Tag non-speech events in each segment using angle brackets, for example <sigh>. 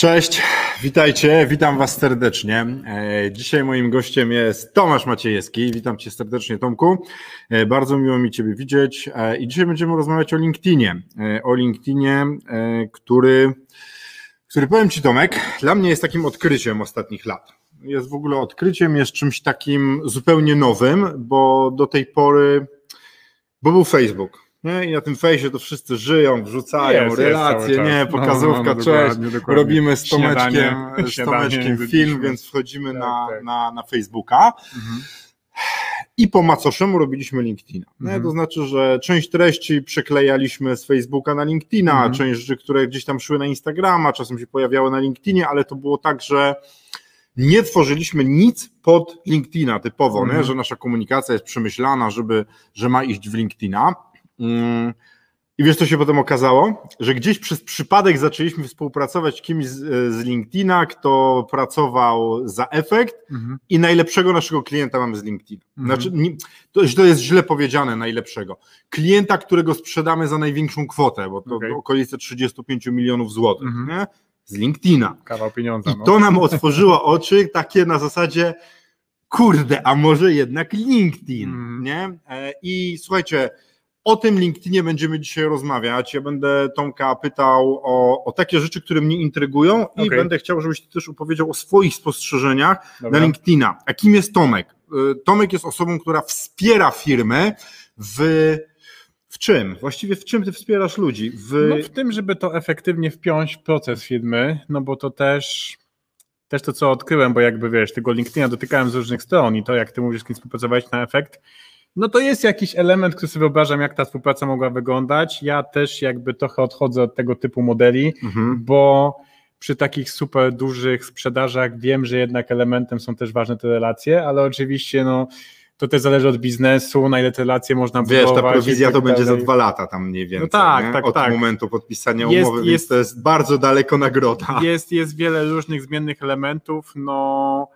Cześć, witajcie, witam Was serdecznie. E, dzisiaj moim gościem jest Tomasz Maciejewski. Witam Cię serdecznie, Tomku. E, bardzo miło mi Ciebie widzieć. E, I dzisiaj będziemy rozmawiać o LinkedInie. O LinkedInie, który, który powiem Ci, Tomek, dla mnie jest takim odkryciem ostatnich lat. Jest w ogóle odkryciem, jest czymś takim zupełnie nowym, bo do tej pory, bo był Facebook nie? I na tym fejsie to wszyscy żyją, wrzucają jest, relacje, jest nie, pokazówka, no, no, cześć, dokładnie, dokładnie. robimy z Tomeczkiem, z Tomeczkiem film, więc wchodzimy tak, na, tak. Na, na Facebooka. Mhm. I po macoszemu robiliśmy LinkedIna. Mhm. To znaczy, że część treści przeklejaliśmy z Facebooka na LinkedIna, mhm. część rzeczy, które gdzieś tam szły na Instagrama, czasem się pojawiały na LinkedInie, ale to było tak, że nie tworzyliśmy nic pod LinkedIna typowo, nie? że nasza komunikacja jest przemyślana, żeby, że ma iść w LinkedIna. Mm. I wiesz, co się potem okazało? Że gdzieś przez przypadek zaczęliśmy współpracować kimś z, z LinkedIna, kto pracował za efekt mhm. i najlepszego naszego klienta mamy z LinkedIna. Mhm. Znaczy, to, to, jest źle powiedziane, najlepszego. Klienta, którego sprzedamy za największą kwotę, bo to okay. okolice 35 milionów złotych, mhm. z LinkedIna. Kawał pieniądza. I no. to nam otworzyło <laughs> oczy takie na zasadzie kurde, a może jednak LinkedIn, mhm. nie? E, I słuchajcie, o tym LinkedInie będziemy dzisiaj rozmawiać. Ja będę Tomka pytał o, o takie rzeczy, które mnie intrygują i okay. będę chciał, żebyś ty też opowiedział o swoich spostrzeżeniach Dobra. na LinkedIna. A kim jest Tomek? Y, Tomek jest osobą, która wspiera firmy w w czym? Właściwie w czym ty wspierasz ludzi? W... No w tym, żeby to efektywnie wpiąć w proces firmy, no bo to też też to, co odkryłem, bo jakby wiesz, tego LinkedIna dotykałem z różnych stron i to, jak ty mówisz, z kim współpracowałeś na efekt, no to jest jakiś element, który sobie wyobrażam, jak ta współpraca mogła wyglądać. Ja też jakby trochę odchodzę od tego typu modeli, mhm. bo przy takich super dużych sprzedażach wiem, że jednak elementem są też ważne te relacje, ale oczywiście no to też zależy od biznesu, na ile te relacje można Wiesz, budować. Wiesz, ta prowizja tak to będzie za dwa lata tam mniej więcej, no tak, nie? tak, od tak. momentu podpisania jest, umowy, jest, więc to jest bardzo daleko nagroda. Jest, jest wiele różnych zmiennych elementów, no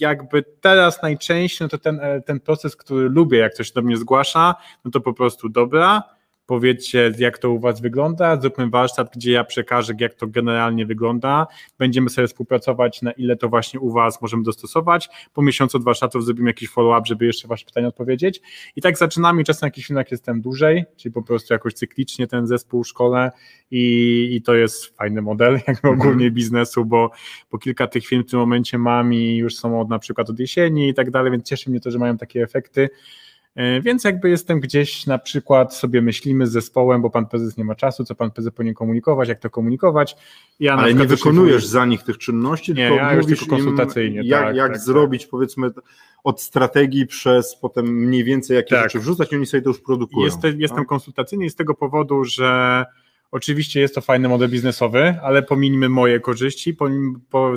jakby teraz najczęściej no to ten, e, ten proces, który lubię, jak ktoś do mnie zgłasza, no to po prostu dobra, powiedzcie, jak to u Was wygląda, zróbmy warsztat, gdzie ja przekażę, jak to generalnie wygląda, będziemy sobie współpracować, na ile to właśnie u Was możemy dostosować, po miesiącu od warsztatów zrobimy jakiś follow-up, żeby jeszcze Wasze pytania odpowiedzieć. I tak zaczynamy, czasem na jakichś filmach jestem dłużej, czyli po prostu jakoś cyklicznie ten zespół szkole i, i to jest fajny model <laughs> jakby mhm. ogólnie biznesu, bo, bo kilka tych firm w tym momencie mam i już są od na przykład od jesieni i tak dalej, więc cieszy mnie to, że mają takie efekty, więc jakby jestem gdzieś na przykład sobie myślimy z zespołem, bo pan prezes nie ma czasu, co pan prezes powinien komunikować, jak to komunikować. Ja Ale nie wykonujesz za nich tych czynności, nie, tylko ja mówisz tylko konsultacyjnie. jak, tak, jak tak, zrobić tak. powiedzmy od strategii przez potem mniej więcej jakie tak. rzeczy wrzucać oni sobie to już produkują. Jest, jestem konsultacyjny z tego powodu, że Oczywiście jest to fajny model biznesowy, ale pominijmy moje korzyści,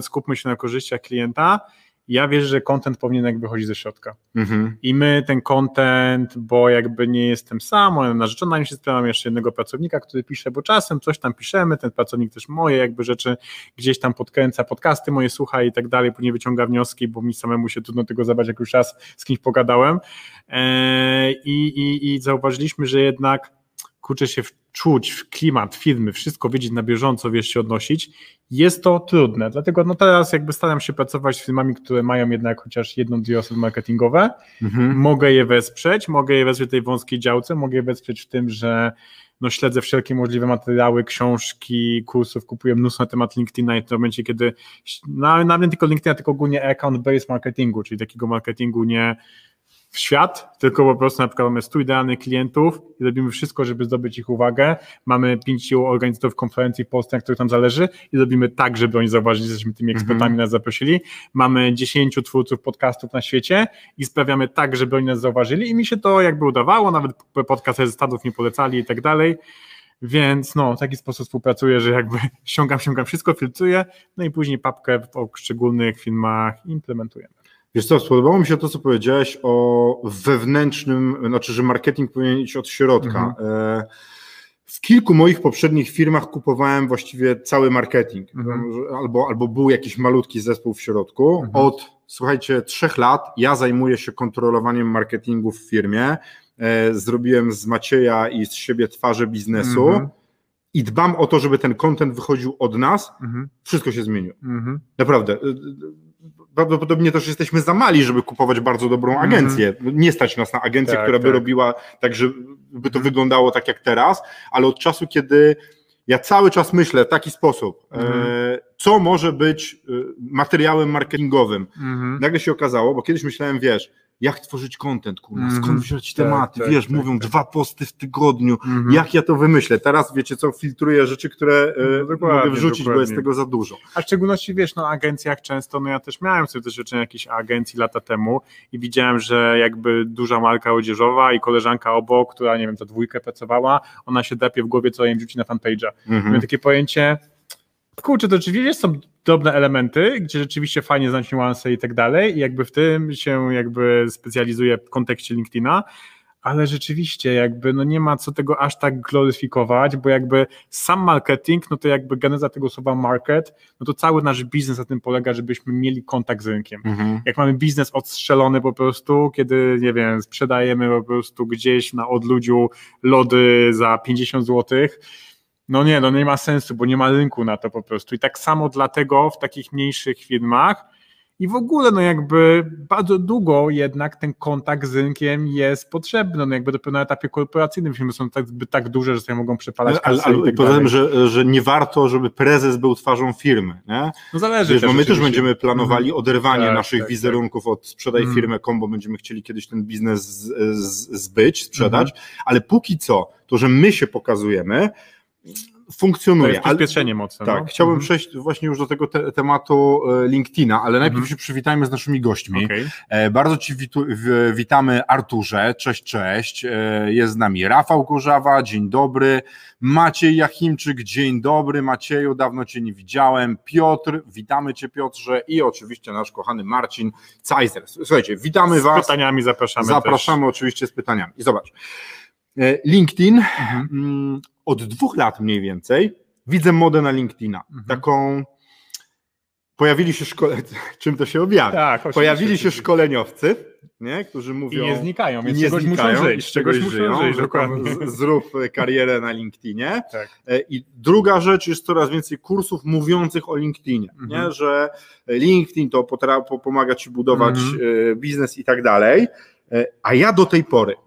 skupmy się na korzyściach klienta ja wierzę, że content powinien jakby wychodzić ze środka. Mhm. I my ten content, bo jakby nie jestem sam, moja narzeczona mi się sprawia, mam jeszcze jednego pracownika, który pisze, bo czasem coś tam piszemy, ten pracownik też moje jakby rzeczy gdzieś tam podkręca, podcasty moje słucha i tak dalej, później wyciąga wnioski, bo mi samemu się trudno tego zabrać, jak już raz z kimś pogadałem. Eee, i, i, I zauważyliśmy, że jednak kurczę się wczuć w klimat firmy, wszystko wiedzieć na bieżąco, wiesz, się odnosić, jest to trudne. Dlatego no teraz jakby staram się pracować z firmami, które mają jednak chociaż jedną, dwie osoby marketingowe. Mhm. Mogę je wesprzeć, mogę je wesprzeć w tej wąskiej działce, mogę je wesprzeć w tym, że no śledzę wszelkie możliwe materiały, książki, kursów, kupuję mnóstwo na temat LinkedIna i w tym momencie, kiedy no, nawet tylko LinkedIna, tylko ogólnie account-based marketingu, czyli takiego marketingu nie w świat, tylko po prostu na przykład mamy 100 idealnych klientów i robimy wszystko, żeby zdobyć ich uwagę. Mamy pięciu organizatorów konferencji w Polsce, na których nam zależy i robimy tak, żeby oni zauważyli, że jesteśmy tymi ekspertami, mm -hmm. nas zaprosili. Mamy 10 twórców podcastów na świecie i sprawiamy tak, żeby oni nas zauważyli i mi się to jakby udawało, nawet podcast ze Stanów nie polecali i tak dalej. Więc no, w taki sposób współpracuję, że jakby <laughs> ściągam, ściągam wszystko, filtruję, no i później papkę w poszczególnych filmach implementujemy. Wiesz co, spodobało mi się to, co powiedziałeś o wewnętrznym, znaczy, że marketing powinien iść od środka. E, w kilku moich poprzednich firmach kupowałem właściwie cały marketing, Mhm. albo, albo był jakiś malutki zespół w środku. Mhm. Od, słuchajcie, trzech lat ja zajmuję się kontrolowaniem marketingu w firmie. E, Zrobiłem z Macieja i z siebie twarze biznesu Mhm. i dbam o to, żeby ten content wychodził od nas. Mhm. Wszystko się zmieniło. Mhm. Naprawdę. Prawdopodobnie też jesteśmy za mali, żeby kupować bardzo dobrą Mhm. agencję. Nie stać nas na agencję, Tak, która by tak. robiła tak, żeby to wyglądało tak jak teraz, ale od czasu, kiedy ja cały czas myślę w taki sposób, Mhm. e, co może być e, materiałem marketingowym. Mhm. Nagle się okazało, bo kiedyś myślałem, wiesz, jak tworzyć content, kurwa, Mhm. skąd wziąć Tak, tematy, tak, wiesz, tak, mówią tak. dwa posty w tygodniu, Mhm. jak ja to wymyślę. Teraz wiecie co, filtruję rzeczy, które e, No, dokładnie, mogę wrzucić, bo jest dokładnie. tego za dużo. A w szczególności wiesz, no agencjach często, no ja też miałem sobie doświadczenie jakiejś agencji lata temu i widziałem, że jakby duża marka odzieżowa i koleżanka obok, która nie wiem, za dwójkę pracowała, ona się depie w głowie, co jej wrzuci na fanpage'a. Mhm. Miałem takie pojęcie, kurczę, to oczywiście są drobne elementy, gdzie rzeczywiście fajnie znać niuanse i tak dalej i jakby w tym się jakby specjalizuję w kontekście LinkedIna, ale rzeczywiście jakby no nie ma co tego aż tak gloryfikować, bo jakby sam marketing, no to jakby geneza tego słowa market, no to cały nasz biznes na tym polega, żebyśmy mieli kontakt z rynkiem. Mhm. Jak mamy biznes odstrzelony po prostu, kiedy, nie wiem, sprzedajemy po prostu gdzieś na odludziu lody za 50 zł, no nie, no nie ma sensu, bo nie ma rynku na to po prostu. I tak samo dlatego w takich mniejszych firmach i w ogóle, no jakby bardzo długo jednak ten kontakt z rynkiem jest potrzebny. No jakby dopiero na etapie korporacyjnym firmy są tak, tak duże, że sobie mogą przepalać Ale, kasę ale, i tak tym, że, że nie warto, żeby prezes był twarzą firmy. Nie? No zależy Wiesz, też bo my też będziemy planowali oderwanie Tak, naszych tak, wizerunków od sprzedaj Mhm. firmę.com, bo będziemy chcieli kiedyś ten biznes z, z, zbyć, sprzedać, Mhm. ale póki co, to, że my się pokazuje, To funkcjonuje. jest przyspieszenie mocne. tak, no. chciałbym Mhm. przejść właśnie już do tego te, tematu e, LinkedIna, ale najpierw Mhm. się przywitajmy z naszymi gośćmi. Okej. E, Bardzo Ci witamy Arturze, cześć, cześć. E, Jest z nami Rafał Kurzawa, dzień dobry. Maciej Jachimczyk, dzień dobry. Macieju, dawno Cię nie widziałem. Piotr, witamy Cię Piotrze i oczywiście nasz kochany Marcin Cajzer. Słuchajcie, witamy Z Was. pytaniami zapraszamy Zapraszamy oczywiście z pytaniami. I zobacz, LinkedIn też. Mhm. Od dwóch lat mniej więcej widzę modę na LinkedIna. Mhm. Taką pojawili się szkole... <laughs> Czym to się objawia? Tak, Pojawili się szkoleniowcy, nie? którzy I mówią... nie znikają, i więc nie czegoś znikają, muszą i żyć. z z Czegoś muszą żyją, żyć, dokładnie. Zrób karierę na LinkedInie. Tak. E, I druga rzecz, jest coraz więcej kursów mówiących o LinkedInie, Mhm. nie? że LinkedIn to pomaga Ci budować Mhm. e, biznes i tak dalej, E, a ja do tej pory e,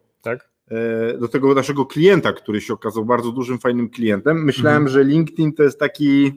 do tego naszego klienta, który się okazał bardzo dużym, fajnym klientem. Myślałem, Mhm. że LinkedIn to jest taki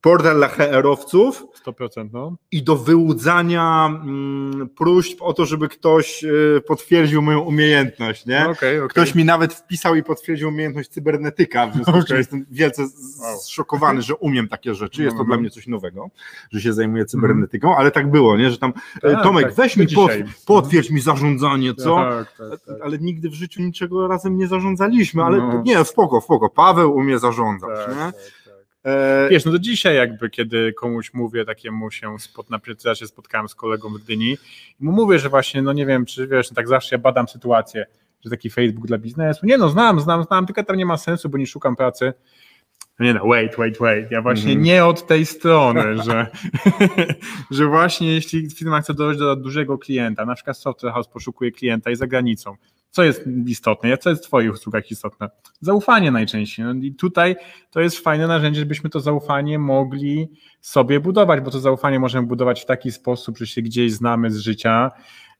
portal dla HR-owców 100%, no. i do wyłudzania mm, próśb o to, żeby ktoś e, potwierdził moją umiejętność, nie? No, Okej, okej. Ktoś mi nawet wpisał i potwierdził umiejętność cybernetyka, w związku z czym jestem wielce z- Wow. zszokowany, że umiem takie rzeczy. Jest to Mhm. dla mnie coś nowego, że się zajmuję cybernetyką, ale tak było, nie? że tam e, Tak, Tomek, tak, weź mi dzisiaj. potwierdź mi zarządzanie, co? Tak, tak, tak. Ale nigdy w życiu niczego razem nie zarządzaliśmy, ale No. nie, spoko, spoko. Paweł umie zarządzać, Tak, nie? E, Wiesz, no to dzisiaj jakby, kiedy komuś mówię takiemu się, spot, na ja się spotkałem z kolegą w Gdyni i mu mówię, że właśnie, no nie wiem, czy wiesz, no tak zawsze ja badam sytuację, że taki Facebook dla biznesu, nie no, znam, znam, znam, tylko tam nie ma sensu, bo nie szukam pracy. No Nie no, wait, wait, wait. Ja właśnie Mhm. nie od tej strony, <laughs> że, że właśnie jeśli firma chce dojść do dużego klienta, na przykład Software House poszukuje klienta i za granicą, co jest istotne, co jest w Twoich usługach istotne? Zaufanie najczęściej. No i tutaj to jest fajne narzędzie, żebyśmy to zaufanie mogli sobie budować, bo to zaufanie możemy budować w taki sposób, że się gdzieś znamy z życia.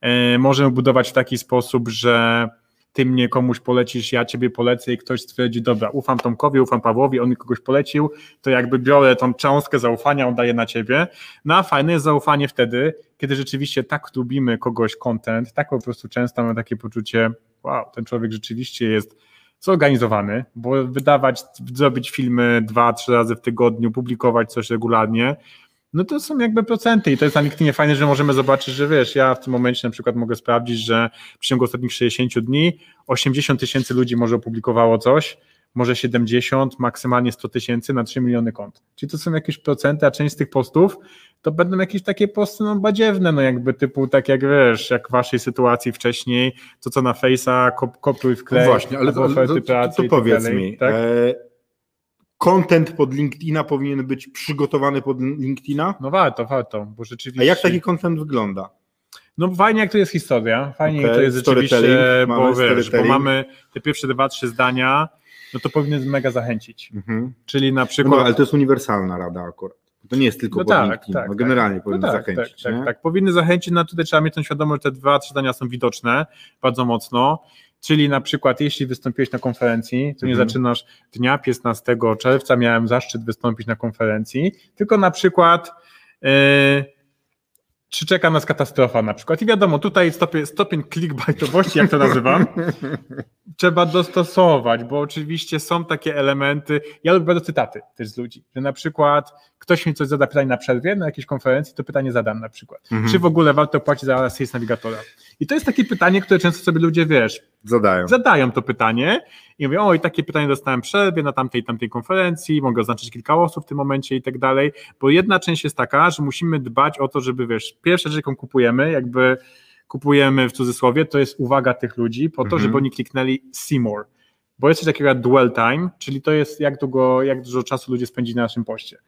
E, możemy budować w taki sposób, że ty mnie komuś polecisz, ja ciebie polecę i ktoś stwierdzi, dobra, ufam Tomkowi, ufam Pawłowi, on mi kogoś polecił, to jakby biorę tą cząstkę zaufania, oddaję na ciebie. No a fajne jest zaufanie wtedy, kiedy rzeczywiście tak lubimy kogoś content, tak po prostu często mamy takie poczucie, wow, ten człowiek rzeczywiście jest zorganizowany, bo wydawać, zrobić filmy dwa, trzy razy w tygodniu, publikować coś regularnie, no to są jakby procenty i to jest na LinkedInie fajne, że możemy zobaczyć, że wiesz, ja w tym momencie na przykład mogę sprawdzić, że w ciągu ostatnich 60 dni 80 tysięcy ludzi może opublikowało coś, może 70, maksymalnie 100 tysięcy na 3 miliony kont. Czyli to są jakieś procenty, a część z tych postów to będą jakieś takie posty no, badziewne, no jakby typu tak jak wiesz, jak w waszej sytuacji wcześniej, to co na Face'a kop, kopiuj wklej, no właśnie, ale to, oferty to, to, to tak powiedz dalej, mi, tak? e, content pod LinkedIna powinien być przygotowany pod LinkedIna? No warto, warto, bo rzeczywiście... A jak taki content wygląda? No fajnie jak to jest historia, fajnie Okej, jak to jest rzeczywiście, bo mamy wiesz, bo mamy te pierwsze dwa, trzy zdania, no to powinny mega zachęcić. Mhm. Czyli na No, przykład... ale to jest uniwersalna rada akurat. To nie jest tylko No pod tak, LinkedIn. tak, no, tak. generalnie No powinien tak, zachęcić. tak, tak, tak. Powinny zachęcić, no tutaj trzeba mieć tą świadomość, że te dwa, trzy zdania są widoczne bardzo mocno. Czyli na przykład, jeśli wystąpiłeś na konferencji, to nie Mhm. zaczynasz dnia 15 czerwca, miałem zaszczyt wystąpić na konferencji, tylko na przykład. Yy, czy czeka nas katastrofa na przykład. I wiadomo, tutaj stopień, stopień clickbaitowości, jak to nazywam, <laughs> trzeba dostosować, bo oczywiście są takie elementy, ja lubię bardzo cytaty też z ludzi, że na przykład ktoś mi coś zada pytanie na przerwie, na jakiejś konferencji, to pytanie zadam na przykład. Mhm. Czy w ogóle warto płacić za sales nawigatora? I to jest takie pytanie, które często sobie ludzie, wiesz, Zadają. zadają to pytanie i mówią, oj, takie pytanie dostałem przerwie na tamtej tamtej konferencji, mogę oznaczyć kilka osób w tym momencie i tak dalej, bo jedna część jest taka, że musimy dbać o to, żeby, wiesz, pierwsza rzecz, jaką kupujemy, jakby kupujemy w cudzysłowie, to jest uwaga tych ludzi po to, Mhm. żeby oni kliknęli see more. Bo jest coś takiego jak dwell time, czyli to jest jak długo, jak dużo czasu ludzie spędzili na naszym poście.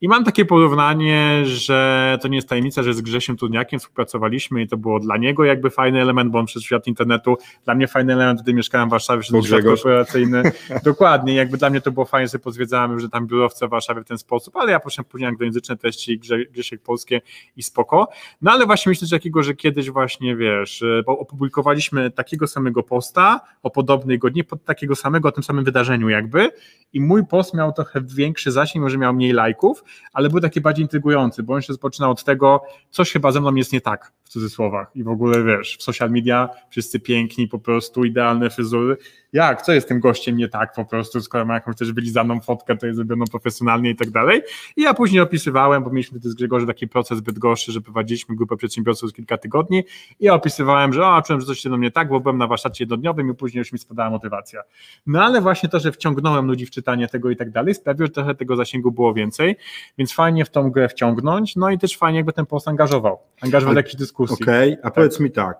I mam takie porównanie, że to nie jest tajemnica, że z Grzesiem Turniakiem współpracowaliśmy i to było dla niego jakby fajny element, bo on przez świat internetu, dla mnie fajny element, gdy mieszkałem w Warszawie, że świat korporacyjny. <laughs> Dokładnie, jakby dla mnie to było fajne, sobie pozwiedzałem że tam biurowce w Warszawie w ten sposób, ale ja poszedłem później anglojęzyczne treści, Grze- Grzesiek polskie i spoko. No ale właśnie myślę, że takiego, że kiedyś właśnie, wiesz, bo opublikowaliśmy takiego samego posta o podobnej godzinie, pod takiego samego, o tym samym wydarzeniu jakby. I mój post miał trochę większy zasięg, może miał mniej lajków, ale był taki bardziej intrygujący, bo on się zaczynał od tego, coś chyba ze mną jest nie tak, cudzysłowach. I w ogóle, wiesz, w social media wszyscy piękni, po prostu idealne fryzury, jak, co jest tym gościem nie tak po prostu, skoro ma jakąś też wylizaną fotkę, to jest zrobioną profesjonalnie i tak dalej. I ja później opisywałem, bo mieliśmy wtedy z Grzegorzem taki proces zbyt gorszy, że prowadziliśmy grupę przedsiębiorców z kilka tygodni i ja opisywałem, że o, czułem, że coś się do mnie tak, bo byłem na warsztacie jednodniowym i później już mi spadała motywacja. No ale właśnie to, że wciągnąłem ludzi w czytanie tego i tak dalej, sprawiło, że trochę tego zasięgu było więcej, więc fajnie w tą grę wciągnąć, no i też fajnie jakby ten post angażował, angażował Ale- do jakiejś dyskusji. Okej, a powiedz mi tak.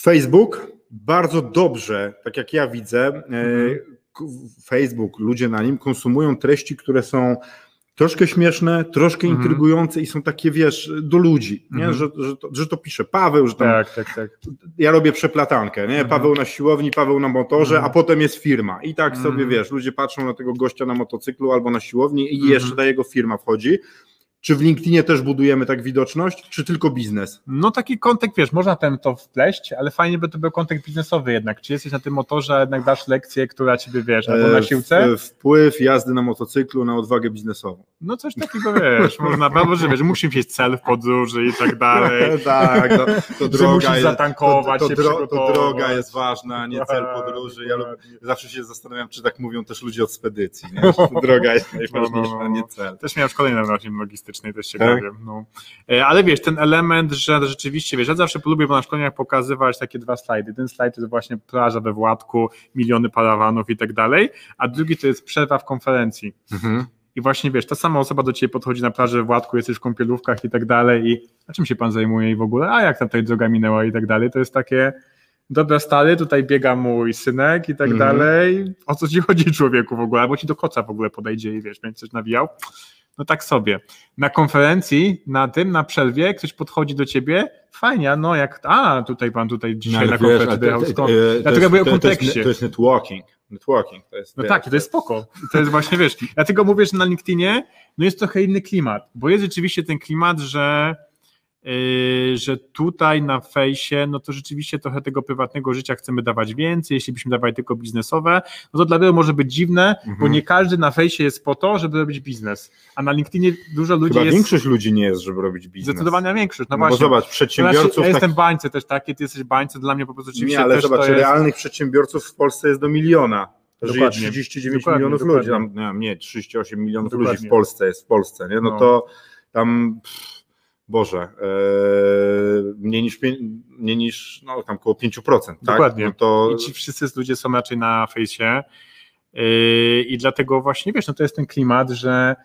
Facebook bardzo dobrze, tak jak ja widzę, e, Mhm. Facebook, ludzie na nim konsumują treści, które są troszkę śmieszne, troszkę Mhm. intrygujące i są takie, wiesz, do ludzi, nie? Mhm. Że, że, to, że to pisze Paweł, że tam Tak, tak, tak. ja robię przeplatankę, nie? Mhm. Paweł na siłowni, Paweł na motorze, Mhm. a potem jest firma. I tak sobie, wiesz, ludzie patrzą na tego gościa na motocyklu albo na siłowni i jeszcze ta jego firma wchodzi. Czy w LinkedInie też budujemy tak widoczność, czy tylko biznes? No taki kontekst, wiesz, można ten to wpleść, ale fajnie by to był kontekst biznesowy jednak. Czy jesteś na tym motorze, a jednak dasz lekcję, która ciebie, wiesz, albo na E, siłce? w- Wpływ jazdy na motocyklu na odwagę biznesową. No coś takiego, wiesz, można, albo że wiesz, musi mieć cel w podróży i tak dalej. <laughs> tak, to, to droga musisz jest, zatankować, to, to, dro, to droga jest ważna, nie cel podróży. Ja lubię, zawsze się zastanawiam, czy tak mówią też ludzie od spedycji. Nie? <laughs> Droga jest najważniejsza, nie cel. Też miałem szkolenie na właśnie też się Tak? bawię. No. E, Ale wiesz, ten element, że rzeczywiście, wiesz, ja zawsze lubię na szkoleniach pokazywać takie dwa slajdy. Ten slajd to jest właśnie plaża we Władku, miliony parawanów i tak dalej, a drugi to jest przerwa w konferencji. Mhm. I właśnie wiesz, ta sama osoba do ciebie podchodzi na plaży w Władku, jesteś w kąpielówkach i tak dalej i a czym się pan zajmuje i w ogóle, a jak tam tutaj droga minęła i tak dalej, to jest takie dobra stary, tutaj biega mój synek i tak Mhm. dalej, o co ci chodzi człowieku w ogóle, albo ci do koca w ogóle podejdzie i wiesz, będzie coś nawijał. No tak sobie. Na konferencji, na tym, na przerwie, ktoś podchodzi do ciebie, fajnie, no jak, a tutaj pan tutaj dzisiaj na konferencji dojechał skąd. Dlatego mówię o to, to, jest, kontekście. to jest networking. Networking to jest. No tak, to jest spoko. To jest właśnie, wiesz, dlatego mówię, że na LinkedInie no jest trochę inny klimat, bo jest rzeczywiście ten klimat, że, że tutaj na fejsie, no to rzeczywiście trochę tego prywatnego życia chcemy dawać więcej, jeśli byśmy dawali tylko biznesowe, no to dla wielu może być dziwne, bo Mhm. nie każdy na fejsie jest po to, żeby robić biznes, a na LinkedInie dużo ludzi Chyba jest, większość ludzi nie jest, żeby robić biznes. zdecydowana większość, no No, bo właśnie. zobacz, Znaczy, przedsiębiorców. ja tak- jestem bańce też takie, ty jesteś bańce, dla mnie po prostu rzeczywiście nie, ale też zobacz, to jest... realnych przedsiębiorców w Polsce jest do miliona. Żyje Dokładnie. 39 Dokładnie, milionów dokładnie. ludzi. Tam, nie, nie, 38 milionów ludzi w Polsce jest w Polsce, nie? No, No. to tam, pff, Boże, e, mniej niż, mniej niż no, tam około 5%, tak? Dokładnie. No to I ci wszyscy ludzie są raczej na fejsie. Yy, I dlatego właśnie, wiesz, no to jest ten klimat, że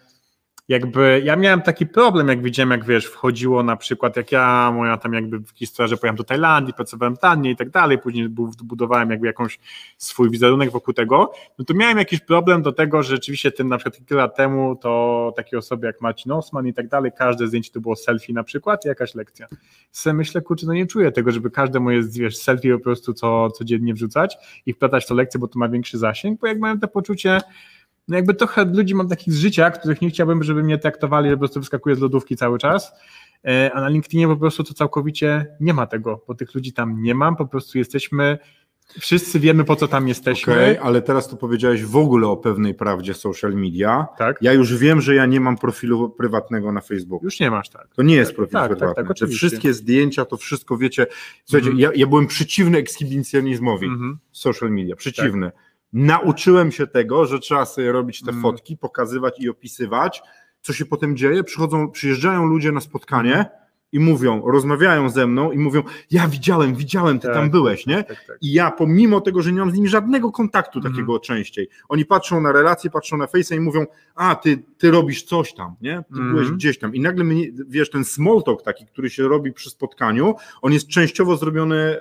jakby ja miałem taki problem, jak widziałem, jak wiesz, wchodziło na przykład, jak ja, moja tam jakby historia, że pojechałem do Tajlandii, pracowałem taniej i tak dalej, później budowałem jakby jakąś swój wizerunek wokół tego, no to miałem jakiś problem do tego, że rzeczywiście tym na przykład kilka lat temu to takie osoby jak Marcin Osman i tak dalej, każde zdjęcie to było selfie na przykład i jakaś lekcja. Sobie myślę, kurczę, no nie czuję tego, żeby każde moje, wiesz, selfie po prostu co, codziennie wrzucać i wplatać to lekcję, bo to ma większy zasięg, bo jak mają to poczucie, no jakby trochę ludzi mam takich z życia, których nie chciałbym, żeby mnie traktowali, że po prostu wyskakuje z lodówki cały czas, e, a na LinkedInie po prostu to całkowicie nie ma tego, bo tych ludzi tam nie mam, po prostu jesteśmy Wszyscy wiemy, po co tam jesteśmy. Okay, ale teraz tu powiedziałeś w ogóle o pewnej prawdzie social media. Tak. Ja już wiem, że ja nie mam profilu prywatnego na Facebooku. Już nie masz, tak. To nie jest profil tak, prywatny. Tak, tak, Te wszystkie zdjęcia, to wszystko wiecie. Słuchajcie, Mhm. ja, ja byłem przeciwny ekshibicjonizmowi Mhm. social media. Przeciwny. Nauczyłem się tego, że trzeba sobie robić te Mhm. fotki, pokazywać i opisywać. Co się potem dzieje? Przychodzą, przyjeżdżają ludzie na spotkanie. I mówią, rozmawiają ze mną i mówią, ja widziałem, widziałem, ty Tak, tam byłeś, nie? Tak, tak. I ja, pomimo tego, że nie mam z nimi żadnego kontaktu Mhm. takiego częściej, oni patrzą na relacje, patrzą na Face'a i mówią, a ty, ty robisz coś tam, nie? Ty Mhm. byłeś gdzieś tam. I nagle, mnie, wiesz, ten small talk taki, który się robi przy spotkaniu, on jest częściowo zrobiony e,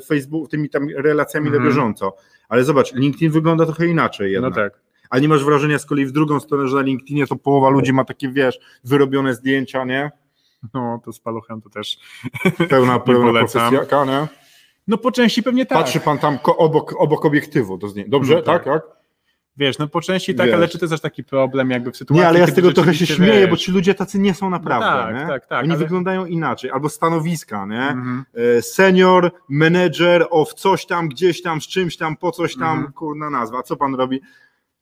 Facebook, tymi tam relacjami Mhm. na bieżąco. Ale zobacz, LinkedIn wygląda trochę inaczej jednak. No tak. A nie masz wrażenia z kolei w drugą stronę, że na LinkedInie to połowa ludzi ma takie, wiesz, wyrobione zdjęcia, nie? No to z paluchem to też. <laughs> Pełna, pełna profesjaka, nie? No po części pewnie tak. Patrzy pan tam obok, obok obiektywu do zdjęcia. Dobrze, No tak. tak, tak? Wiesz, no po części tak, Wiesz. ale czy to jest też taki problem jakby w sytuacji, Nie, ale ja z tego trochę się śmieję, wiesz, bo ci ludzie tacy nie są naprawdę. tak, nie? tak, tak, Oni ale- wyglądają inaczej. Albo stanowiska, nie? Mhm. E, Senior, manager of coś tam, gdzieś tam, z czymś tam, po coś tam, Mhm. kurna nazwa. Co pan robi?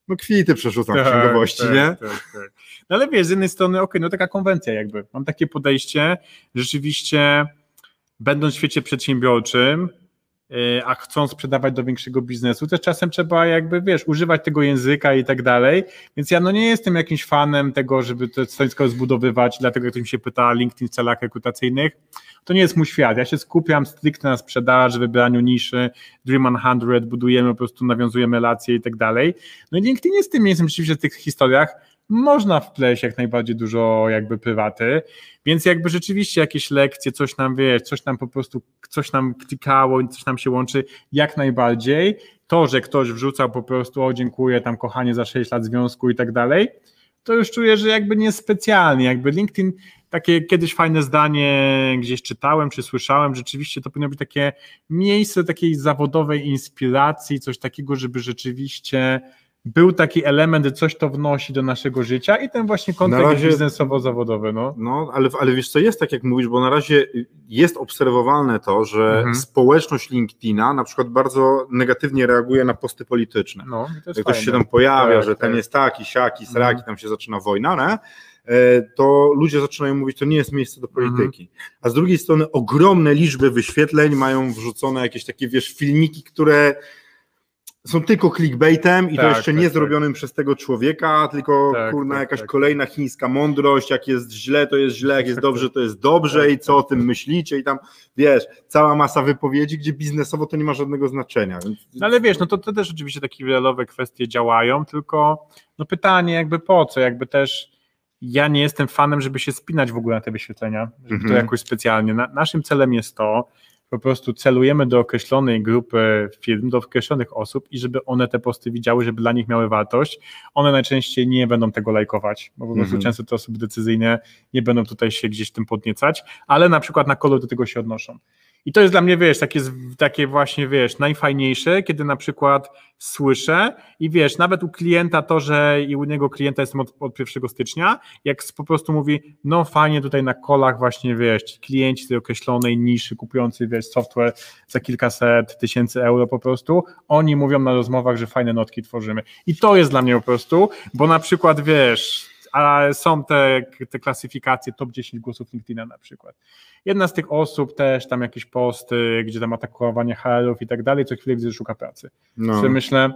No kwity przerzucam w księgowości, tak, nie? Tak, tak. No ale wiesz, z jednej strony, okej, no taka konwencja jakby. Mam takie podejście, rzeczywiście będąc w świecie przedsiębiorczym, a chcą sprzedawać do większego biznesu, też czasem trzeba jakby, wiesz, używać tego języka i tak dalej, więc ja no nie jestem jakimś fanem tego, żeby to stanowisko zbudowywać, dlatego jak ktoś mi się pyta LinkedIn w celach rekrutacyjnych, to nie jest mój świat, ja się skupiam stricte na sprzedaży, wybraniu niszy, Dream 100, budujemy, po prostu nawiązujemy relacje i tak dalej, no i LinkedIn jest tym miejscem rzeczywiście w tych historiach, można wpleść jak najbardziej dużo jakby prywaty, więc jakby rzeczywiście jakieś lekcje, coś nam wiesz, coś nam po prostu, coś nam klikało, coś nam się łączy, jak najbardziej. To, że ktoś wrzucał po prostu, o dziękuję, tam kochanie za 6 lat związku i tak dalej, to już czuję, że jakby niespecjalnie, jakby LinkedIn, takie kiedyś fajne zdanie gdzieś czytałem, czy słyszałem, rzeczywiście to powinno być takie miejsce takiej zawodowej inspiracji, coś takiego, żeby rzeczywiście był taki element, coś to wnosi do naszego życia i ten właśnie kontekst biznesowo-zawodowy, no. No, ale, ale wiesz co, jest tak jak mówisz, bo na razie jest obserwowalne to, że Mhm. społeczność LinkedIna na przykład bardzo negatywnie reaguje na posty polityczne. No, to jak ktoś się tam pojawia, Tak, że ten tak. jest taki, siaki, sraki, Mhm. tam się zaczyna wojna, nie? E, to ludzie zaczynają mówić, to nie jest miejsce do polityki. Mhm. A z drugiej strony ogromne liczby wyświetleń mają wrzucone jakieś takie, wiesz, filmiki, które są tylko clickbaitem i to Tak, jeszcze tak, nie tak. zrobionym przez tego człowieka, tylko Tak, kurna tak, jakaś kolejna chińska mądrość, jak jest źle, to jest źle, jak jest dobrze, to jest dobrze i co o tym myślicie i tam, wiesz, cała masa wypowiedzi, gdzie biznesowo to nie ma żadnego znaczenia. No ale wiesz, no to, to też oczywiście takie wirelowe kwestie działają, tylko no pytanie jakby po co, jakby też ja nie jestem fanem, żeby się spinać w ogóle na te wyświetlenia, żeby to Mhm. jakoś specjalnie. Na, naszym celem jest to, po prostu celujemy do określonej grupy firm, do określonych osób i żeby one te posty widziały, żeby dla nich miały wartość. One najczęściej nie będą tego lajkować, bo po prostu Mhm. często te osoby decyzyjne nie będą tutaj się gdzieś tym podniecać, ale na przykład na kolor do tego się odnoszą. I to jest dla mnie, wiesz, takie, takie właśnie, wiesz, najfajniejsze, kiedy na przykład słyszę i wiesz, nawet u klienta to, że i u niego klienta jestem od, od 1 stycznia, jak po prostu mówi, no fajnie tutaj na kolach właśnie, wiesz, ci klienci tej określonej niszy kupujący, wiesz, software za kilkaset tysięcy euro po prostu, oni mówią na rozmowach, że fajne notki tworzymy. I to jest dla mnie po prostu, bo na przykład, wiesz, a są te, te klasyfikacje top 10 głosów LinkedIna na przykład. Jedna z tych osób też tam jakieś posty, gdzie tam atakowanie HR-ów i tak dalej, co chwilę widzę, że szuka pracy. No. Myślę,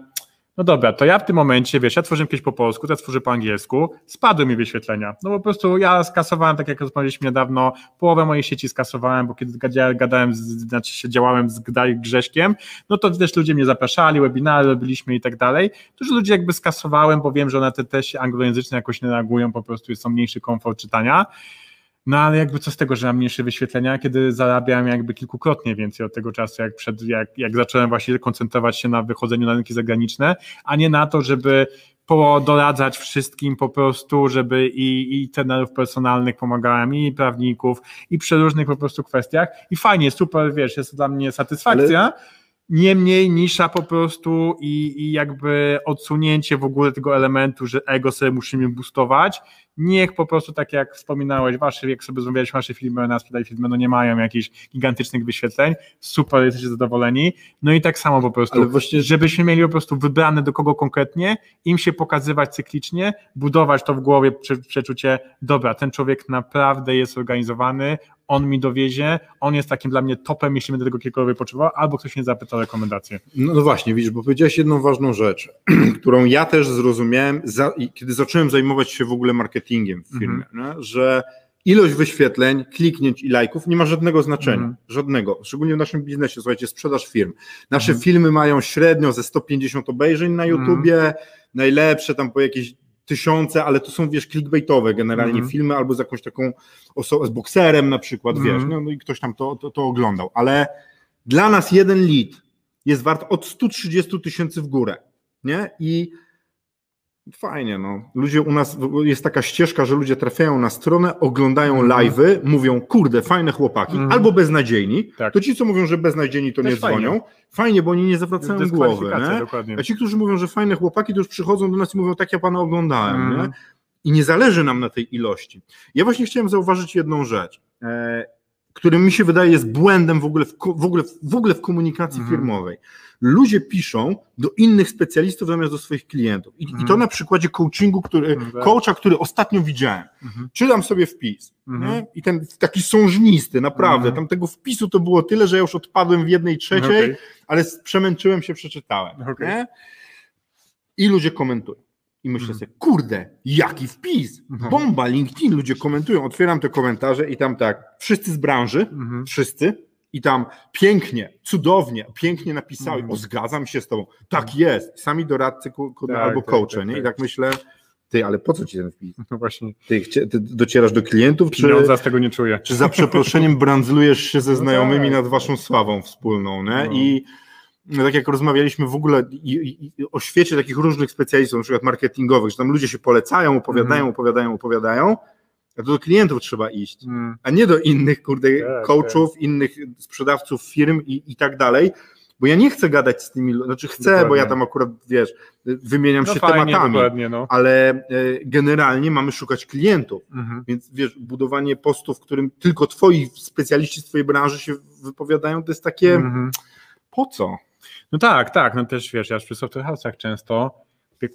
No dobra, to ja w tym momencie, wiesz, ja tworzyłem kiedyś po polsku, teraz tworzę po angielsku, spadły mi wyświetlenia. No po prostu ja skasowałem, tak jak rozmawialiśmy niedawno, połowę mojej sieci skasowałem, bo kiedy gadałem, z, znaczy się działałem z Grześkiem, no to też ludzie mnie zapraszali, webinary robiliśmy i tak dalej. Dużo ludzi jakby skasowałem, bo wiem, że one te też anglojęzyczne jakoś nie reagują, po prostu jest to mniejszy komfort czytania. No ale jakby co z tego, że mam mniejsze wyświetlenia, kiedy zarabiam jakby kilkukrotnie więcej od tego czasu, jak, przed, jak, jak zacząłem właśnie koncentrować się na wychodzeniu na rynki zagraniczne, a nie na to, żeby doradzać wszystkim po prostu, żeby i, i trenerów personalnych pomagałem, i prawników, i przy różnych po prostu kwestiach. I fajnie, super, wiesz, jest to dla mnie satysfakcja. Ale Niemniej nisza po prostu i, i jakby odsunięcie w ogóle tego elementu, że ego sobie musimy boostować, niech po prostu tak jak wspominałeś, wasze, jak sobie rozmawialiśmy, wasze filmy na sprzedaj filmy, no nie mają jakichś gigantycznych wyświetleń, super, jesteście zadowoleni, no i tak samo po prostu, właśnie... żebyśmy mieli po prostu wybrane do kogo konkretnie, im się pokazywać cyklicznie, budować to w głowie przeczucie, dobra, ten człowiek naprawdę jest organizowany, on mi dowiezie, on jest takim dla mnie topem, jeśli będę tego kiedykolwiek potrzebował, albo ktoś mnie zapyta o rekomendację. No, no, właśnie, widzisz, bo powiedziałeś jedną ważną rzecz, <clears throat> którą ja też zrozumiałem, za, kiedy zacząłem zajmować się w ogóle marketingiem w firmie, mhm. że ilość wyświetleń, kliknięć i lajków nie ma żadnego znaczenia, mhm. żadnego, szczególnie w naszym biznesie, słuchajcie, sprzedaż firm. Nasze mhm. filmy mają średnio ze 150 obejrzeń na mhm. YouTubie, najlepsze tam po jakieś tysiące, ale to są, wiesz, clickbaitowe generalnie filmy, albo z jakąś taką osobą, z bokserem na przykład, wiesz, no, no, i ktoś tam to, to, to oglądał, ale dla nas jeden lead jest wart od 130 tysięcy w górę, nie? I Fajnie, no. Ludzie u nas, jest taka ścieżka, że ludzie trafiają na stronę, oglądają mm. live'y, mówią, kurde, fajne chłopaki, mm. albo beznadziejni. Tak. To ci, co mówią, że beznadziejni, to Też nie dzwonią. Fajnie. fajnie. bo oni nie zwracają głowy. Nie? A ci, którzy mówią, że fajne chłopaki, to już przychodzą do nas i mówią, tak ja pana oglądałem. Mm. Nie? I nie zależy nam na tej ilości. Ja właśnie chciałem zauważyć jedną rzecz. E, który mi się wydaje jest błędem w ogóle w, w ogóle, w ogóle w komunikacji mhm. firmowej. Ludzie piszą do innych specjalistów zamiast do swoich klientów. I, mhm. i to na przykładzie coachingu, który, mhm. coacha, który ostatnio widziałem. Mhm. Czytam sobie wpis mhm. i ten taki sążnisty, naprawdę, mhm. tam tego wpisu to było tyle, że ja już odpadłem w jednej trzeciej, okay. ale przemęczyłem się, przeczytałem. Okay. I ludzie komentują. I myślę mhm. sobie, kurde, jaki wpis, mhm. bomba, LinkedIn, ludzie komentują, otwieram te komentarze i tam tak, wszyscy z branży, mhm. wszyscy, i tam pięknie, cudownie, pięknie napisali, o zgadzam się z tobą, tak jest, sami doradcy tak, albo tak, coache, tak, nie? I tak, tak myślę, ty, ale po co ci ten wpis? No właśnie. Ty, ty docierasz do klientów, czy... Pieniądza z tego nie czuję. Czy za przeproszeniem brandzlujesz się ze no znajomymi no nad waszą sławą wspólną, nie? No. I tak jak rozmawialiśmy w ogóle i, i, o świecie takich różnych specjalistów, na przykład marketingowych, że tam ludzie się polecają, opowiadają, mm. opowiadają, opowiadają, a to do klientów trzeba iść, mm. a nie do innych, kurde, tak, coachów, tak. innych sprzedawców firm i, i tak dalej, bo ja nie chcę gadać z tymi, znaczy chcę, dokładnie. bo ja tam akurat, wiesz, wymieniam no się fajnie, tematami, no. ale e, generalnie mamy szukać klientów, mhm. więc wiesz, budowanie postów, w którym tylko twoi specjaliści z twojej branży się wypowiadają, to jest takie, mhm. po co? No tak, tak, no też wiesz, ja przy software house'ach często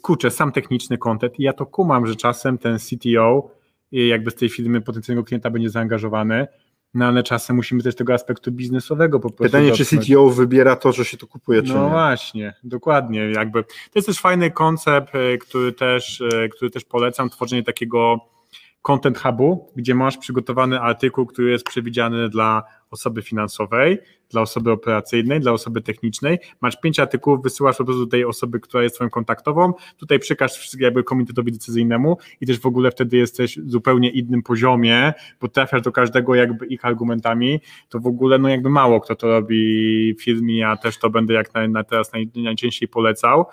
kurczę, sam techniczny content i ja to kumam, że czasem ten CTO jakby z tej firmy potencjalnego klienta będzie zaangażowany, no ale czasem musimy też tego aspektu biznesowego po prostu Pytanie, dotknąć. czy CTO wybiera to, że się to kupuje, czy no nie? właśnie, dokładnie, jakby to jest też fajny koncept, e, który też, e, który też polecam, tworzenie takiego content hubu, gdzie masz przygotowany artykuł, który jest przewidziany dla osoby finansowej, dla osoby operacyjnej, dla osoby technicznej. Masz pięć artykułów, wysyłasz po prostu do tej osoby, która jest twoją kontaktową, tutaj przekaż jakby komitetowi decyzyjnemu i też w ogóle wtedy jesteś zupełnie innym poziomie, bo trafiasz do każdego jakby ich argumentami, to w ogóle no jakby mało kto to robi w firmie, ja też to będę jak na, na teraz naj, najczęściej polecał,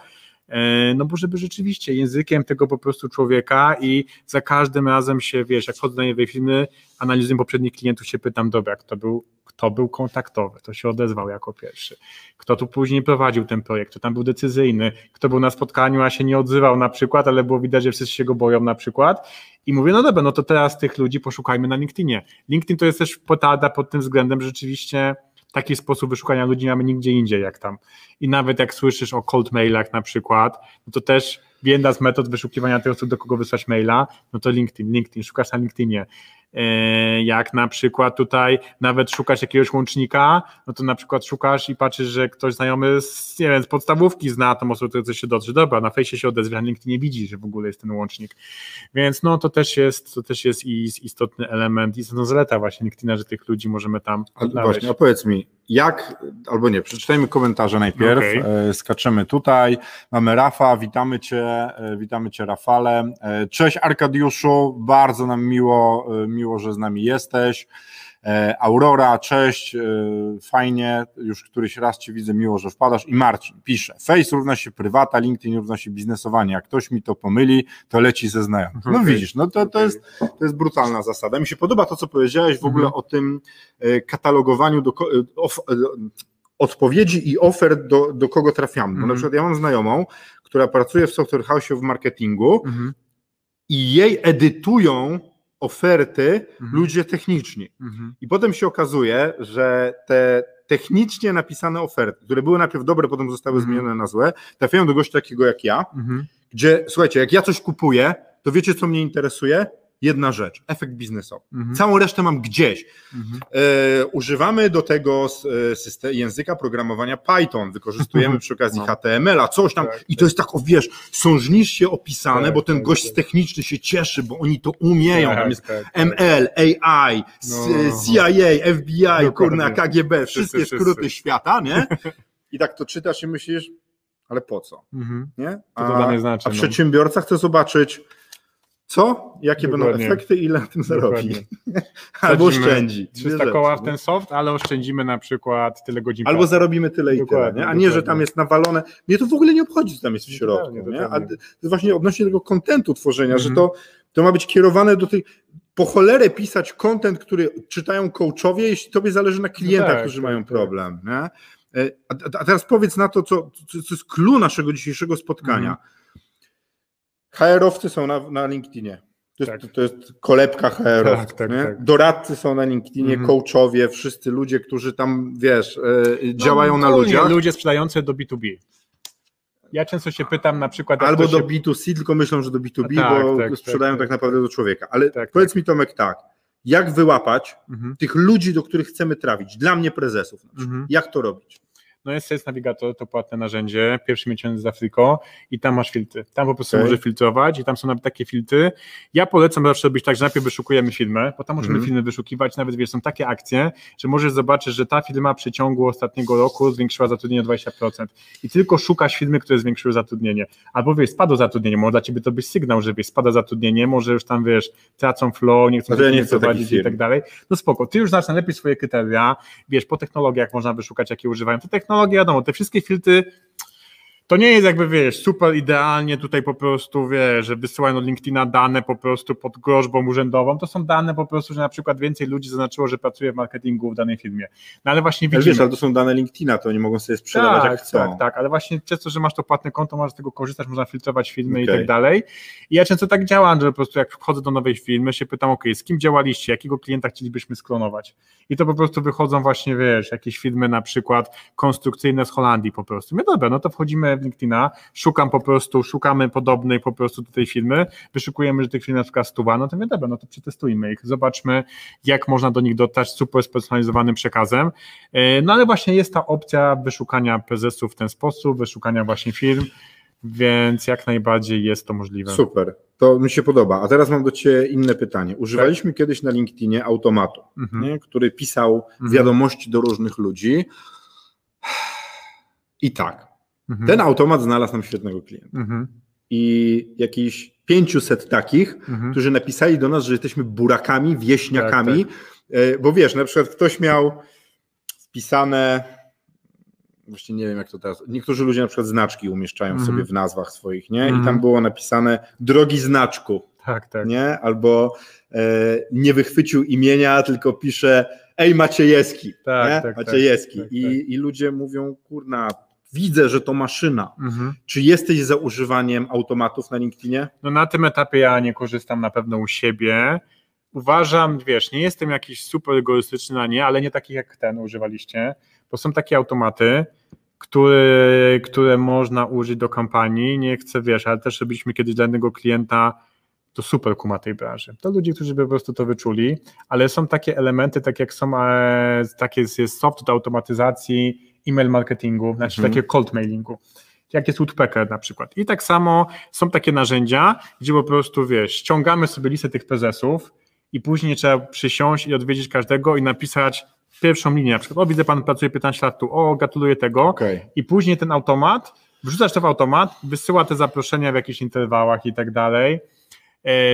no bo żeby rzeczywiście językiem tego po prostu człowieka i za każdym razem się, wiesz, jak wchodzę na nowe filmy, analizuję poprzednich klientów, się pytam, dobra, kto był, kto był kontaktowy, kto się odezwał jako pierwszy, kto tu później prowadził ten projekt, kto tam był decyzyjny, kto był na spotkaniu, a się nie odzywał na przykład, ale było widać, że wszyscy się go boją na przykład i mówię, no dobra, no to teraz tych ludzi poszukajmy na LinkedInie. LinkedIn to jest też potada pod tym względem, że rzeczywiście taki sposób wyszukania ludzi mamy nigdzie indziej jak tam. I nawet jak słyszysz o cold mailach na przykład, no to też jedna z metod wyszukiwania tych osób, do kogo wysłać maila, no to LinkedIn, LinkedIn, szukasz na LinkedInie. E, jak na przykład tutaj nawet szukasz jakiegoś łącznika, no to na przykład szukasz i patrzysz, że ktoś znajomy z, nie wiem, z podstawówki zna tą osobę, która coś się dotrze. Dobra, na fejsie się odezwie, a nikt nie widzi, że w ogóle jest ten łącznik. Więc no to też jest, to też jest istotny element, istotna zaleta właśnie LinkedIna, że tych ludzi możemy tam Właśnie, a powiedz mi, jak, albo nie, przeczytajmy komentarze najpierw, okay. skaczemy tutaj, mamy Rafa, witamy Cię, e, witamy Cię Rafale, e, cześć Arkadiuszu, bardzo nam miło, e, miło, że z nami jesteś, Aurora, cześć, fajnie, już któryś raz Cię widzę, miło, że wpadasz i Marcin pisze, Face równa się prywata, LinkedIn równa się biznesowanie, jak ktoś mi to pomyli, to leci ze znajomych. No okay. widzisz, no to, to, jest, to jest brutalna zasada. Mi się podoba to, co powiedziałeś w ogóle mhm. o tym katalogowaniu do, odpowiedzi i ofert do, do kogo trafiamy. Bo na mhm. przykład ja mam znajomą, która pracuje w Software House w marketingu mhm. i jej edytują oferty mhm. ludzie techniczni. I potem się okazuje, że te technicznie napisane oferty, które były najpierw dobre, potem zostały zmienione na złe, trafiają do gościa takiego jak ja, gdzie słuchajcie, jak ja coś kupuję, to wiecie co mnie interesuje? Jedna rzecz, efekt biznesowy. Mhm. Całą resztę mam gdzieś. Mhm. E, używamy do tego e, system, języka programowania Python, wykorzystujemy przy okazji no. HTML-a, coś tam tak, i to jest tak, o wiesz, sążniście opisane, tak, bo ten tak, gość tak. techniczny się cieszy, bo oni to umieją. tam tak, jest tak, ML, AI, no. CIA, FBI, kurna, KGB, wszystkie wszyscy, skróty wszyscy. świata, nie? <laughs> I tak to czytasz i myślisz, ale po co? Mhm. Nie? A, to znaczy, a no. przedsiębiorca chce zobaczyć, co? Jakie Dokładnie. będą efekty, ile na tym zarobi? <laughs> Albo oszczędzi. 300 koła w ten soft, ale oszczędzimy na przykład tyle godzin. Albo pracy. zarobimy tyle i tyle, nie? a nie, że tam jest nawalone. Mnie to w ogóle nie obchodzi, co tam jest w środku. Nie? A to jest właśnie odnośnie tego kontentu tworzenia, mhm. że to, to ma być kierowane do tej po cholerę pisać kontent, który czytają coachowie, jeśli tobie zależy na klientach, no tak, którzy tak, mają tak. problem. Nie? E, a, a, teraz powiedz na to, co, co jest clue naszego dzisiejszego spotkania. Mhm HR-owcy są na, na LinkedInie. To jest, tak. to jest kolebka HR-owców. Tak, tak, tak, Doradcy są na LinkedInie, mm. coachowie, wszyscy ludzie, którzy tam, wiesz, yy, działają no, na ludziach. Ludzie sprzedający do B2B. Ja często się pytam na przykład... Albo do się... B2C, tylko myślą, że do B2B, tak, bo tak, sprzedają tak, naprawdę do człowieka. Ale powiedz mi Tomek tak, jak wyłapać mhm. tych ludzi, do których chcemy trafić? Dla mnie prezesów. Mhm. Jak to robić? No jest Sales Navigator, to płatne narzędzie, pierwszy miesiąc z Afriko i tam masz filtry. Tam po prostu okay. może filtrować i tam są nawet takie filtry. Ja polecam zawsze robić tak, że najpierw wyszukujemy filmy, bo tam możemy mm. filmy wyszukiwać, nawet wiesz, są takie akcje, że możesz zobaczyć, że ta firma w przeciągu ostatniego roku zwiększyła zatrudnienie o 20% i tylko szukasz firmy, które zwiększyły zatrudnienie. Albo wiesz, spadło zatrudnienie, może dla ciebie to być sygnał, że wiesz, spada zatrudnienie, może już tam wiesz, tracą flow, nie chcą nie prowadzić i tak dalej. No spoko, ty już znasz najlepiej swoje kryteria, wiesz, po technologiach można wyszukać, jakie używają. Te technologie wiadomo, te wszystkie filtry to nie jest jakby, wiesz, super idealnie tutaj po prostu, wiesz, że wysyłają od LinkedIna dane po prostu pod groźbą urzędową, to są dane po prostu, że na przykład więcej ludzi zaznaczyło, że pracuje w marketingu w danej firmie. No ale właśnie widzimy... Ale wiesz, ale to są dane LinkedIna, to oni mogą sobie sprzedawać tak, jak chcą. Tak, tak, ale właśnie często, że masz to płatne konto, możesz z tego korzystać, można filtrować filmy okay. i tak dalej. I ja często tak działam, że po prostu jak wchodzę do nowej firmy, się pytam, ok, z kim działaliście, jakiego klienta chcielibyśmy sklonować? I to po prostu wychodzą właśnie, wiesz, jakieś firmy na przykład konstrukcyjne z Holandii po prostu. My dobra, no to wchodzimy w LinkedIna, szukam po prostu, szukamy podobnej po prostu do tej firmy, wyszukujemy, że tych firm na przykład stuwa, no to my dobra, no to przetestujmy ich, zobaczmy, jak można do nich dotarć super spersonalizowanym przekazem. E, no ale właśnie jest ta opcja wyszukania prezesów w ten sposób, wyszukania właśnie firm, więc jak najbardziej jest to możliwe. Super, to mi się podoba. A teraz mam do Ciebie inne pytanie. Używaliśmy tak. kiedyś na LinkedInie automatu, mhm. nie, który pisał mhm. wiadomości do różnych ludzi. I tak, Mhm. Ten automat znalazł nam świetnego klienta. Mhm. I jakiś 500 takich, mhm. którzy napisali do nas, że jesteśmy burakami, wieśniakami, tak, tak. E, bo wiesz, na przykład ktoś miał wpisane, właściwie nie wiem jak to teraz, niektórzy ludzie na przykład znaczki umieszczają mhm. sobie w nazwach swoich, nie? I tam mhm. było napisane drogi znaczku, tak, tak. nie? Albo e, nie wychwycił imienia, tylko pisze ej Maciejewski, tak, nie? Tak, tak Maciejewski. Tak, I, tak. I ludzie mówią, kurna, widzę, że to maszyna. Mhm. Czy jesteś za używaniem automatów na LinkedInie? No na tym etapie ja nie korzystam na pewno u siebie. Uważam, wiesz, nie jestem jakiś super egoistyczny na nie, ale nie takich jak ten używaliście, bo są takie automaty, które, które można użyć do kampanii. Nie chcę, wiesz, ale też robiliśmy kiedyś dla jednego klienta to super kuma tej branży. To ludzie, którzy by po prostu to wyczuli, ale są takie elementy, tak jak są, e, takie jest soft do automatyzacji e-mail marketingu, znaczy mhm. takiego cold mailingu jak jest Woodpecker na przykład. I tak samo są takie narzędzia, gdzie po prostu, wiesz, ściągamy sobie listę tych prezesów i później trzeba przysiąść i odwiedzić każdego i napisać pierwszą linię, na przykład, o widzę, pan pracuje 15 lat tu, o gratuluję tego okay. i później ten automat, wrzucasz to w automat, wysyła te zaproszenia w jakichś interwałach i tak dalej,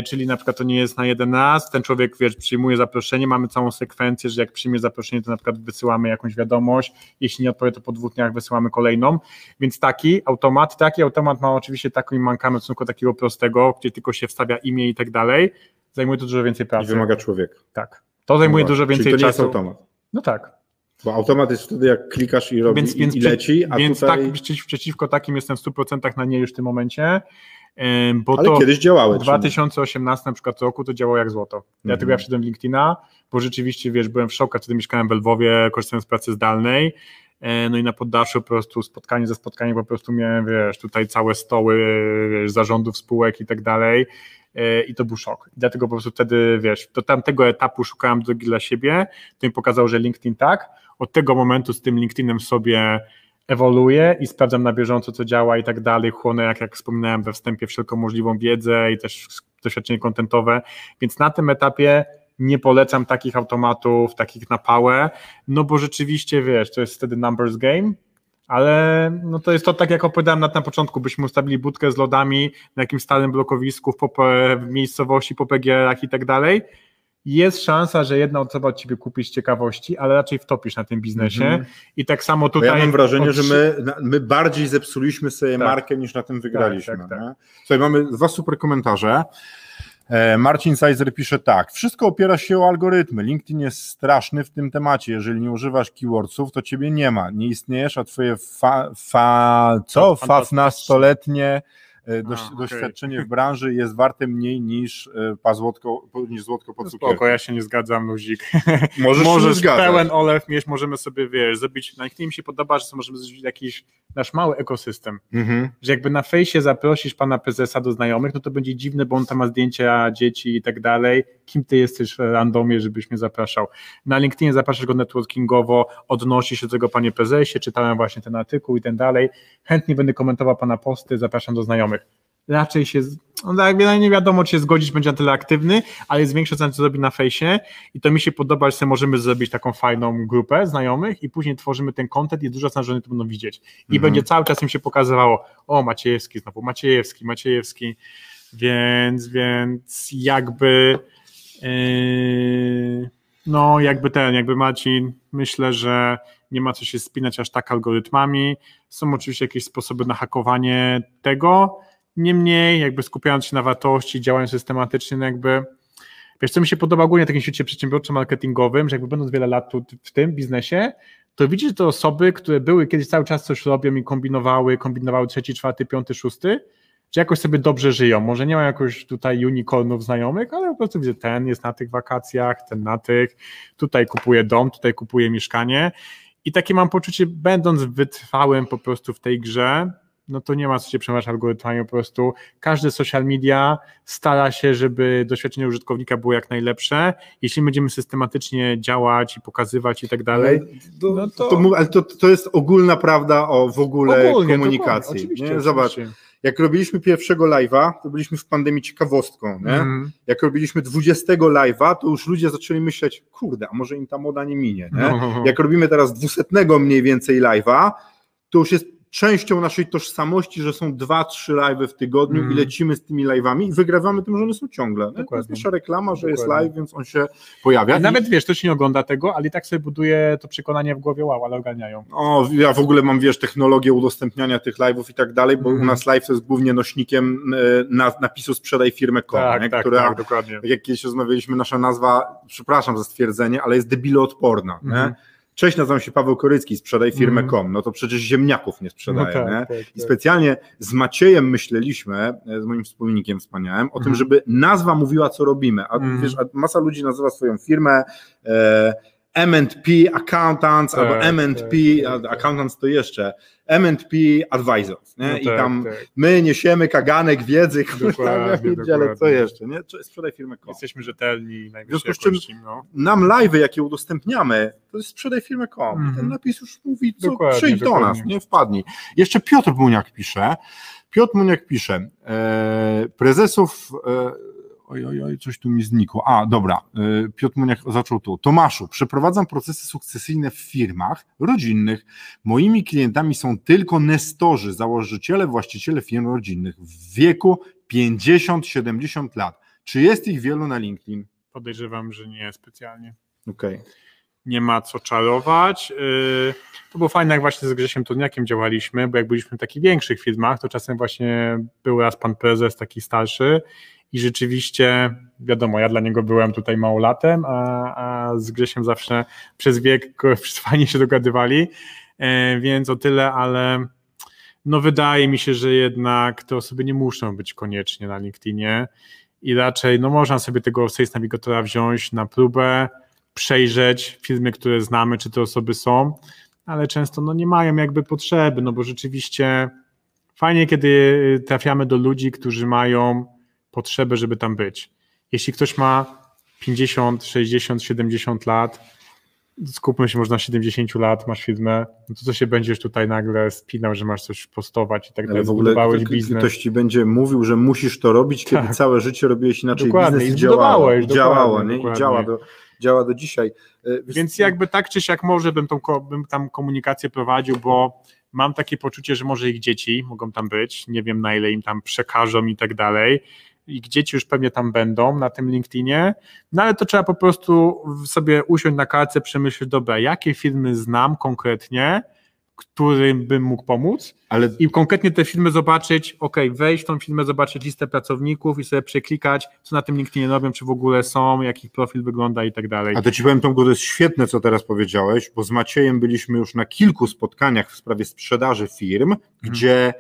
czyli na przykład to nie jest na jeden raz, ten człowiek wiesz, przyjmuje zaproszenie, mamy całą sekwencję, że jak przyjmie zaproszenie, to na przykład wysyłamy jakąś wiadomość, jeśli nie odpowie, to po dwóch dniach wysyłamy kolejną, więc taki automat, taki automat ma oczywiście taką mankament w stosunku takiego prostego, gdzie tylko się wstawia imię i tak dalej, zajmuje to dużo więcej pracy. I wymaga człowieka. Tak. To zajmuje no, dużo więcej czyli to nie czasu. Jest automat. No tak. Bo automat jest wtedy, jak klikasz i robi więc, i, więc, i leci, a więc tutaj... tak, przeciwko takim jestem w 100% na nie już w tym momencie. Bo Ale to kiedyś działały. W 2018 na przykład roku to działało jak złoto. Dlatego mhm. ja wszedłem w LinkedIna, bo rzeczywiście, wiesz, byłem w szoku, wtedy mieszkałem w Lwowie, korzystałem z pracy zdalnej, no i na poddaszu po prostu spotkanie ze spotkaniem po prostu miałem, wiesz, tutaj całe stoły wiesz, zarządów spółek i tak dalej E, i to był szok. I dlatego po prostu wtedy, wiesz, do tamtego etapu szukałem drogi dla siebie, to mi pokazał, że LinkedIn tak, od tego momentu z tym LinkedInem sobie ewoluuję i sprawdzam na bieżąco, co działa i tak dalej, chłonę, jak, jak wspominałem we wstępie, wszelką możliwą wiedzę i też doświadczenie kontentowe, więc na tym etapie nie polecam takich automatów, takich na pałę, no bo rzeczywiście, wiesz, to jest wtedy numbers game, ale no to jest to tak jak opowiadałem na, na początku, byśmy ustawili budkę z lodami na jakimś stałym blokowisku w, w miejscowości, po PGR-ach i tak dalej, jest szansa, że jedna osoba od ciebie kupi z ciekawości, ale raczej wtopisz na tym biznesie. Mm -hmm. I tak samo tutaj. Bo ja mam wrażenie, od... że my, my bardziej zepsuliśmy sobie tak. markę niż na tym wygraliśmy. Tak, tak, tak. Słuchaj, mamy dwa super komentarze. E, Marcin Sajzer pisze tak. Wszystko opiera się o algorytmy. LinkedIn jest straszny w tym temacie. Jeżeli nie używasz keywordsów, to ciebie nie ma. Nie istniejesz, a twoje fa, fa co? Fafnastoletnie E, dość, A, okay. doświadczenie w branży jest warte mniej niż e, pazłotko, niż złotko pod cukierkiem. Spoko, ja się nie zgadzam, luzik. <laughs> Możesz, Możesz pełen olew mieć, możemy sobie, wiesz, zrobić, na mi się podoba, że możemy zrobić jakiś nasz mały ekosystem, mhm. że jakby na fejsie zaprosisz pana prezesa do znajomych, no to będzie dziwne, bo on tam ma zdjęcia dzieci i tak dalej, kim ty jesteś w randomie, żebyś mnie zapraszał. Na LinkedInie zapraszasz go networkingowo, odnosi się do tego panie prezesie, czytałem właśnie ten artykuł i ten dalej, chętnie będę komentował pana posty, zapraszam do znajomych raczej się, no nie wiadomo, czy się zgodzić, będzie na tyle aktywny, ale jest większa szansa, co zrobi na fejsie i to mi się podoba, że sobie możemy zrobić taką fajną grupę znajomych i później tworzymy ten content i dużo szans, że oni to będą widzieć. I mhm. będzie cały czas im się pokazywało, o Maciejewski znowu, Maciejewski, Maciejewski, więc, więc jakby yy, no jakby ten, jakby Marcin, myślę, że nie ma co się spinać aż tak algorytmami. Są oczywiście jakieś sposoby na hakowanie tego, Niemniej, jakby skupiając się na wartości, działając systematycznie, no jakby wiesz, co mi się podoba ogólnie w takim świecie przedsiębiorczo-marketingowym, że jakby będąc wiele lat tu, w tym biznesie, to widzisz te osoby, które były kiedyś cały czas coś robią i kombinowały, kombinowały trzeci, czwarty, piąty, szósty, że jakoś sobie dobrze żyją. Może nie ma jakoś tutaj unicornów znajomych, ale po prostu widzę, ten jest na tych wakacjach, ten na tych, tutaj kupuje dom, tutaj kupuje mieszkanie i takie mam poczucie, będąc wytrwałym po prostu w tej grze, no to nie ma co się przemawiać algorytmami, po prostu każdy social media stara się, żeby doświadczenie użytkownika było jak najlepsze. Jeśli będziemy systematycznie działać i pokazywać i tak dalej, to, no to... To, ale to, to jest ogólna prawda o w ogóle Ogólnie, komunikacji. Oczywiście, nie? Zobacz, oczywiście. jak robiliśmy pierwszego live'a, to byliśmy w pandemii ciekawostką. Nie? Mm. Jak robiliśmy 20 live'a, to już ludzie zaczęli myśleć, kurde, a może im ta moda nie minie. Nie? No. Jak robimy teraz 200 mniej więcej live'a, to już jest częścią naszej tożsamości, że są dwa, trzy live w tygodniu mm. i lecimy z tymi live'ami i wygrywamy tym, że one są ciągle. Dokładnie. To jest nasza reklama, że Dokładnie. jest live, więc on się pojawia. I nawet wiesz, ktoś nie ogląda tego, ale i tak sobie buduje to przekonanie w głowie, wow, ale ogarniają. O, ja w ogóle mam, wiesz, technologię udostępniania tych live'ów i tak dalej, bo mm. u nas live jest głównie nośnikiem e, na, napisu sprzedaj firmę.com, tak, tak, która, tak, dokładnie. jak kiedyś rozmawialiśmy, nasza nazwa, przepraszam za stwierdzenie, ale jest debiloodporna, mm. nie? Mhm. Cześć, nazywam się Paweł Korycki, sprzedaj firmę.com. Mm. No to przecież ziemniaków nie sprzedaję. No tak, nie? Tak, I tak. specjalnie z Maciejem myśleliśmy, e, z moim wspólnikiem wspaniałym, o mm. tym, mhm. żeby nazwa mówiła, co robimy. A mm. wiesz, a masa ludzi nazywa swoją firmę e, M&P Accountants Tak, albo M&P, tak, tak. Accountants to jeszcze, M&P Advisors, nie? No I tak, tam tak. my niesiemy kaganek wiedzy, Dokładnie, <laughs> pierdzielę, co jeszcze, nie? Sprzedaj firmę kom. Jesteśmy rzetelni, najwyższej związku z czym-. No. Nam live'y, jakie udostępniamy, to jest sprzedaj firmę kom. Mhm. Ten napis już mówi, co Dokładnie, przyjdź do dokładnie. nas, nie wpadnij. Jeszcze Piotr Muniak pisze, Piotr Muniak pisze, e, prezesów, e, oj, oj, oj, coś tu mi znikło, a dobra, e, Piotr Muniak zaczął tu, Tomaszu, przeprowadzam procesy sukcesyjne w firmach rodzinnych, moimi klientami są tylko nestorzy, założyciele, właściciele firm rodzinnych w wieku 50-70 lat. Czy jest ich wielu na LinkedIn? Podejrzewam, że nie specjalnie. Okej. nie ma co czarować. Yy, To było fajne, jak właśnie z Grzesiem Turniakiem działaliśmy, bo jak byliśmy w takich większych firmach, to czasem właśnie był raz pan prezes taki starszy i rzeczywiście, wiadomo, ja dla niego byłem tutaj małolatem, a, a z Grzesiem zawsze przez wiek fajnie <laughs> się dogadywali, Yy, więc o tyle, ale no wydaje mi się, że jednak te osoby nie muszą być koniecznie na LinkedInie. I raczej no można sobie tego Sales Navigatora wziąć na próbę, przejrzeć firmy, które znamy, czy te osoby są, ale często no, nie mają jakby potrzeby, no bo rzeczywiście fajnie, kiedy trafiamy do ludzi, którzy mają potrzebę, żeby tam być. Jeśli ktoś ma 50, 60, 70 lat, skupmy się, można 70 lat, masz firmę, no to co się będziesz tutaj nagle spinał, że masz coś postować i tak Ale dalej, w ogóle zbudowałeś biznes. ktoś ci będzie mówił, że musisz to robić, kiedy Tak. całe życie robiłeś inaczej Dokładnie, biznes i i działało. działało, dokładnie, nie? I działa do, działa do dzisiaj. E, Więc jakby tak czy siak może bym, tą, bym tam komunikację prowadził, bo mam takie poczucie, że może ich dzieci mogą tam być, nie wiem na ile im tam przekażą i tak dalej. Ich dzieci już pewnie tam będą na tym LinkedInie, no ale to trzeba po prostu sobie usiąść na kartce, przemyśleć, dobra, jakie firmy znam konkretnie, którym bym mógł pomóc. Ale i konkretnie te filmy zobaczyć, ok, wejść w tą filmę, zobaczyć listę pracowników i sobie przeklikać, co na tym LinkedInie robią, czy w ogóle są, jak ich profil wygląda i tak dalej. A to ci powiem, Tomku, to jest świetne, co teraz powiedziałeś, bo z Maciejem byliśmy już na kilku spotkaniach w sprawie sprzedaży firm, gdzie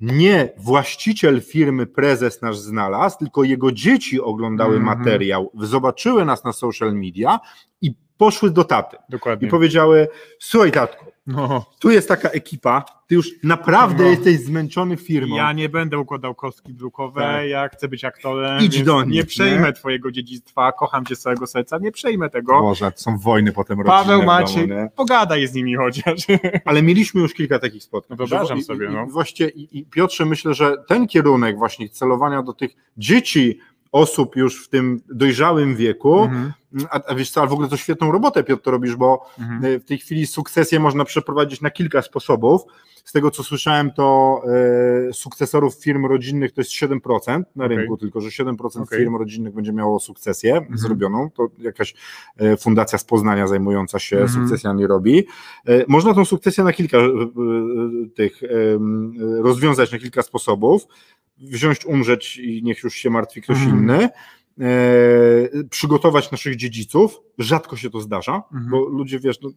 nie właściciel firmy, prezes nasz znalazł, tylko jego dzieci oglądały Mhm. materiał, zobaczyły nas na social media i poszły do taty. Dokładnie. I powiedziały, słuchaj tatko, No, tu jest taka ekipa, ty już naprawdę No. jesteś zmęczony firmą. ja nie będę układał kostki brukowe, Tak. ja chcę być aktorem, Idź do nich, nie przejmę nie? twojego dziedzictwa, kocham cię z całego serca, nie przejmę tego. Boże, są wojny potem Paweł Maciej, domu, nie? pogadaj z nimi chociaż. <laughs> Ale mieliśmy już kilka takich spotkań. No wyobrażam sobie, no. I i, i Piotrze, myślę, że ten kierunek właśnie celowania do tych dzieci, osób już w tym dojrzałym wieku, Mhm, a, a wiesz co, ale w ogóle to świetną robotę, Piotr, to robisz, bo mhm. e, w tej chwili sukcesję można przeprowadzić na kilka sposobów. Z tego, co słyszałem, to e, sukcesorów firm rodzinnych to jest 7% na rynku, tylko że 7% Okej. firm rodzinnych będzie miało sukcesję Mhm. zrobioną. To jakaś e, fundacja z Poznania zajmująca się Mhm. sukcesjami robi. E, można tą sukcesję na kilka tych rozwiązać na kilka sposobów. Wziąć, umrzeć i niech już się martwi ktoś Mhm. inny. E, przygotować naszych dziedziców. Rzadko się to zdarza, Mhm. bo ludzie, wiesz, no,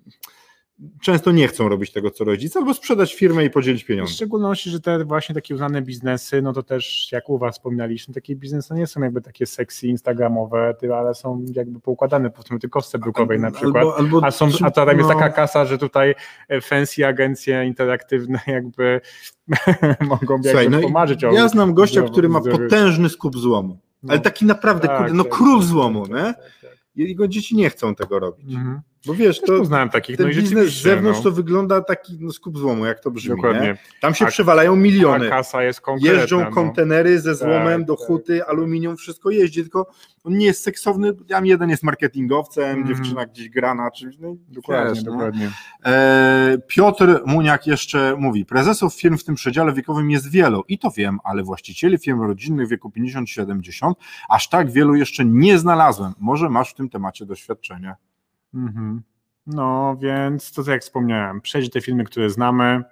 często nie chcą robić tego, co rodzice, albo sprzedać firmę i podzielić W pieniądze. szczególności, że te właśnie takie uznane biznesy, no to też jak u Was wspominaliśmy, takie biznesy nie są jakby takie sexy, instagramowe, ale są jakby poukładane powiedzmy tej kostce brukowej na przykład. Albo, albo, A, są, a to tam jest no, taka kasa, że tutaj e, fancy agencje interaktywne <laughs> jakby <laughs> mogą jakby Słuchaj, no i pomarzyć o Ja znam gościa, który ma potężny skup złomu, No, ale taki naprawdę, tak, kurde, no tak, król tak, złomu, tak, nie? tak, tak, tak. Jego dzieci nie chcą tego robić, Mhm. Bo wiesz, Też to poznałem takich, ten no i biznes z zewnątrz no, to wygląda taki no, skup złomu, jak to brzmi, nie? dokładnie. Tam się A- przewalają miliony. A kasa jest konkretna. Jeżdżą no. kontenery ze złomem Tak, do tak. huty, aluminium, wszystko jeździ, tylko on nie jest seksowny, tam jeden jest marketingowcem, Mhm. dziewczyna gdzieś gra na czymś, no, Dokładnie, wiesz, no. dokładnie. E, Piotr Muniak jeszcze mówi, prezesów firm w tym przedziale wiekowym jest wielu i to wiem, ale właścicieli firm rodzinnych w wieku 50-70 aż tak wielu jeszcze nie znalazłem. Może masz w tym temacie doświadczenie. Mhm. No więc to tak jak wspomniałem, przejść te filmy, które znamy.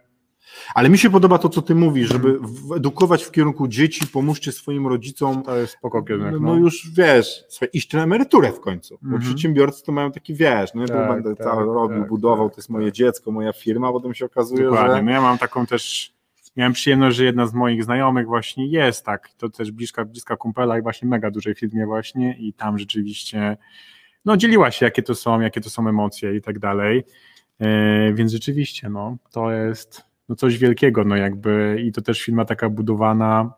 Ale mi się podoba to, co ty mówisz, żeby Mhm. edukować w kierunku dzieci, pomóżcie swoim rodzicom. To jest spoko kierunek. No, No, już wiesz, słuchaj, iść na emeryturę w końcu. Bo Mhm. przedsiębiorcy to mają taki wiesz, no Tak, będę tak, cały robił, tak, budował, tak, to jest moje tak. dziecko, moja firma, potem się okazuje, Dokładnie. że. No ja mam taką też, miałem przyjemność, że jedna z moich znajomych właśnie jest tak, to też bliska, bliska kumpela i właśnie mega dużej firmie właśnie i tam rzeczywiście no dzieliła się, jakie to są, jakie to są emocje i tak dalej. E, więc rzeczywiście, no, to jest no coś wielkiego, no jakby i to też firma taka budowana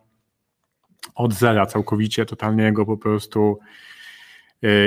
od zera całkowicie, totalnie jego po prostu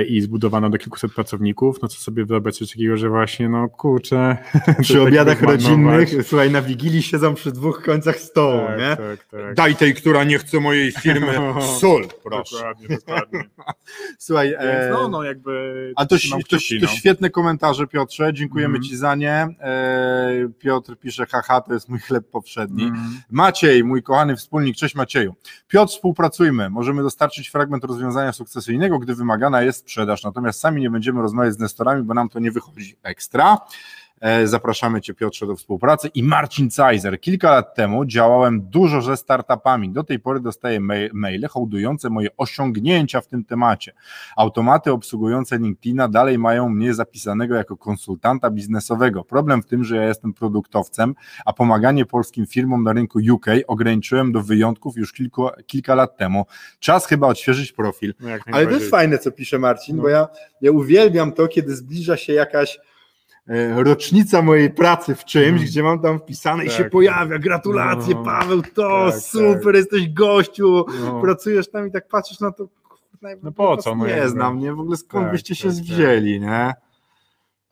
i zbudowana do kilkuset pracowników, no co sobie wyobraź coś takiego, że właśnie, no kurczę. <laughs> Przy obiadach rodzinnych, słuchaj, na Wigilii siedzą przy dwóch końcach stołu, tak, nie? Tak, tak. Daj tej, która nie chce mojej firmy, <laughs> sól, proszę. Dokładnie, dokładnie. <laughs> Słuchaj, Więc e... no, no jakby... A to, to, to, to świetne komentarze, Piotrze, dziękujemy mm. Ci za nie. E, Piotr pisze, haha, to jest mój chleb powszedni. Mm. Maciej, mój kochany wspólnik, cześć Macieju. Piotr, współpracujmy, możemy dostarczyć fragment rozwiązania sukcesyjnego, gdy wymagana jest sprzedaż, natomiast sami nie będziemy rozmawiać z nestorami, bo nam to nie wychodzi ekstra. E, zapraszamy Cię Piotrze do współpracy i Marcin Cajzer. Kilka lat temu działałem dużo ze startupami. Do tej pory dostaję maile hołdujące moje osiągnięcia w tym temacie. Automaty obsługujące LinkedIna dalej mają mnie zapisanego jako konsultanta biznesowego. Problem w tym, że ja jestem produktowcem, a pomaganie polskim firmom na rynku UK ograniczyłem do wyjątków już kilku, kilka lat temu. Czas chyba odświeżyć profil. No Ale to jest fajne, co pisze Marcin, no. bo ja, ja uwielbiam to, kiedy zbliża się jakaś rocznica mojej pracy w czymś, mm. gdzie mam tam wpisane tak. i się pojawia, gratulacje no. Paweł, to tak, super, tak. jesteś gościu, no. pracujesz tam i tak patrzysz na to, no po co? Nie znam, nie, w ogóle skąd tak, byście się tak, wzięli, nie?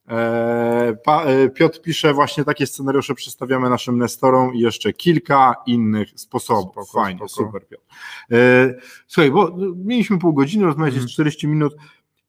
E, pa, e, Piotr pisze, właśnie takie scenariusze przedstawiamy naszym Nestorom i jeszcze kilka innych sposobów. Spoko, Fajnie, spoko. super Piotr. E, słuchaj, bo mieliśmy pół godziny, rozmawiać jest 40 mhm. minut.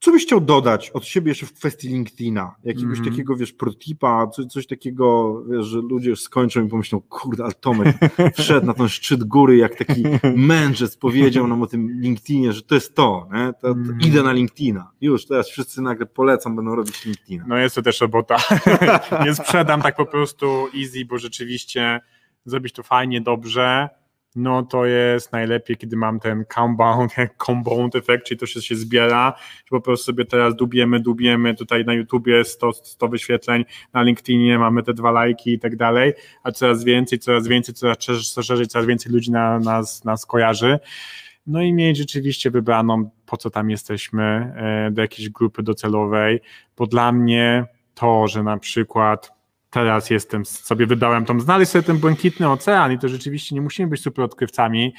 Co byś chciał dodać od siebie jeszcze w kwestii LinkedIna? Jakiegoś mm -hmm. takiego, wiesz, protipa, coś, coś takiego, wiesz, że ludzie już skończą i pomyślą, kurde, ale Tomek <laughs> wszedł na ten szczyt góry, jak taki <laughs> mędrzec powiedział nam o tym LinkedInie, że to jest to, nie? To, to mm -hmm. idę na LinkedIna. Już, teraz wszyscy nagle polecam, będą robić LinkedIna. No jest to też robota. <laughs> Nie sprzedam tak po prostu easy, bo rzeczywiście zrobić to fajnie, dobrze, no to jest najlepiej, kiedy mam ten compound, <laughs> compound efekt, czyli to się, się zbiera, że po prostu sobie teraz dubiemy, dubiemy, tutaj na YouTubie 100, 100 wyświetleń, na LinkedInie mamy te dwa lajki i tak dalej, a coraz więcej, coraz więcej, coraz szerzej, coraz więcej ludzi na, nas, nas kojarzy. No i mieć rzeczywiście wybraną, po co tam jesteśmy, e, do jakiejś grupy docelowej, bo dla mnie to, że na przykład teraz jestem, sobie wydałem tam, znaleźć sobie ten błękitny ocean i to rzeczywiście nie musimy być super odkrywcami,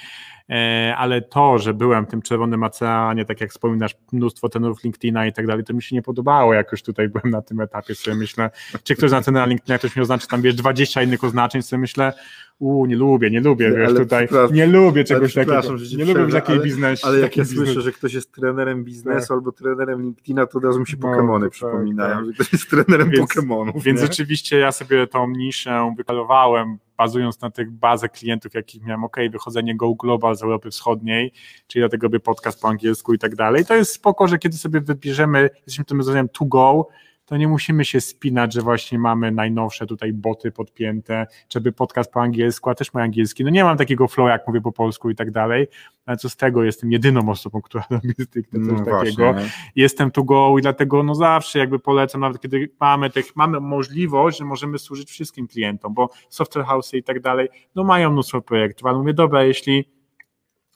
ale to, że byłem w tym czerwonym oceanie, tak jak wspominasz, mnóstwo tenorów LinkedIna i tak dalej, to mi się nie podobało, jak już tutaj byłem na tym etapie, sobie myślę, czy ktoś na ten na LinkedInie, ktoś mi oznaczy tam, wiesz, 20 innych oznaczeń, sobie myślę, u, nie lubię, nie lubię, wiesz, tutaj, nie lubię czegoś takiego, nie lubię w takiej biznesie. Ale jak ja biznes... słyszę, że ktoś jest trenerem biznesu tak. albo trenerem LinkedIna, to od razu mi się no, Pokemony no, przypominają, tak, że ktoś jest trenerem więc, Pokemonów. Więc nie? rzeczywiście ja sobie tą niszę wykalowałem, bazując na tych bazę klientów, jakich miałem, ok, wychodzenie Go Global z Europy Wschodniej, czyli dlatego by podcast po angielsku i tak dalej. To jest spoko, że kiedy sobie wybierzemy, jesteśmy tym rozwiązaniem to go, to nie musimy się spinać, że właśnie mamy najnowsze tutaj boty podpięte, żeby podcast po angielsku, a też mój angielski. No nie mam takiego flow, jak mówię po polsku i tak dalej, ale co z tego, jestem jedyną osobą, która <laughs> robi stricte coś no takiego. Właśnie, jestem tu go i dlatego no zawsze jakby polecam, nawet kiedy mamy, tych, mamy możliwość, że możemy służyć wszystkim klientom, bo software house i tak dalej, no mają mnóstwo projektów, ale mówię, dobra, jeśli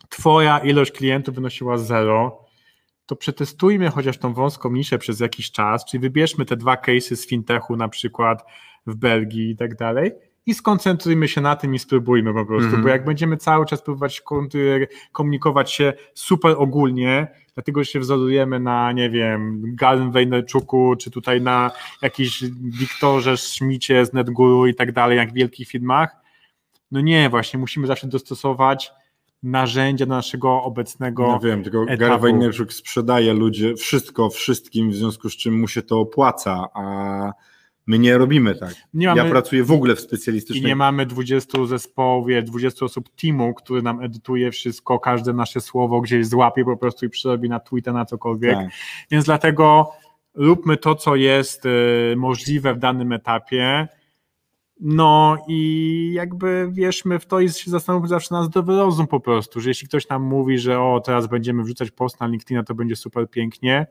twoja ilość klientów wynosiła zero, to przetestujmy chociaż tą wąską niszę przez jakiś czas, czyli wybierzmy te dwa case'y z fintechu na przykład w Belgii i tak dalej i skoncentrujmy się na tym i spróbujmy po prostu, mm -hmm. bo jak będziemy cały czas próbować komunikować się super ogólnie, dlatego się wzorujemy na, nie wiem, Galen Wejnerczuku, czy tutaj na jakiś Wiktorze Szmicie z NetGuru i tak dalej, jak w wielkich firmach, no nie, właśnie musimy zawsze dostosować narzędzia do naszego obecnego No wiem, tylko etapu. Gary Vaynerchuk sprzedaje ludzie wszystko wszystkim, w związku z czym mu się to opłaca, a my nie robimy tak. Nie mamy, ja pracuję w ogóle w specjalistycznej... I nie mamy 20 zespołów, 20 osób teamu, który nam edytuje wszystko, każde nasze słowo gdzieś złapie po prostu i przerobi na Twitter, na cokolwiek. Tak. Więc dlatego róbmy to, co jest y, możliwe w danym etapie, no i jakby wierzmy w to i się zastanówmy zawsze na zdrowy rozum po prostu, że jeśli ktoś nam mówi, że o teraz będziemy wrzucać post na LinkedIna, to będzie super pięknie,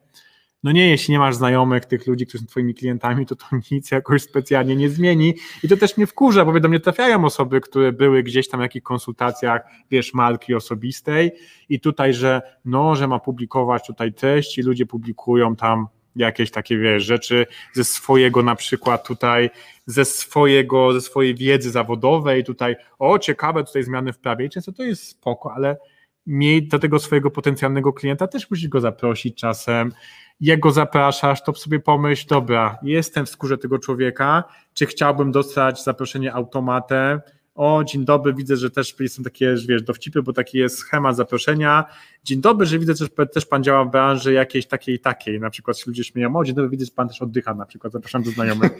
no nie, jeśli nie masz znajomych, tych ludzi, którzy są twoimi klientami, to to <laughs> nic jakoś specjalnie nie zmieni. I to też mnie wkurza, bo do mnie trafiają osoby, które były gdzieś tam w jakichś konsultacjach, wiesz, marki osobistej i tutaj, że no, że ma publikować tutaj treść ludzie publikują tam jakieś takie, wiesz, rzeczy ze swojego na przykład tutaj, ze swojego, ze swojej wiedzy zawodowej, tutaj, o ciekawe, tutaj zmiany w prawie. I często to jest spoko, ale miej do tego swojego potencjalnego klienta też musisz go zaprosić czasem, jak go zapraszasz, to sobie pomyśl, dobra, jestem w skórze tego człowieka, czy chciałbym dostać zaproszenie automatem, o, dzień dobry, widzę, że też jestem takie, wiesz, dowcipy, bo taki jest schemat zaproszenia. Dzień dobry, że widzę, że też pan działa w branży jakiejś takiej, takiej. Na przykład się ludzie śmieją, o, dzień dobry, widzę, że pan też oddycha na przykład, zapraszam do znajomych.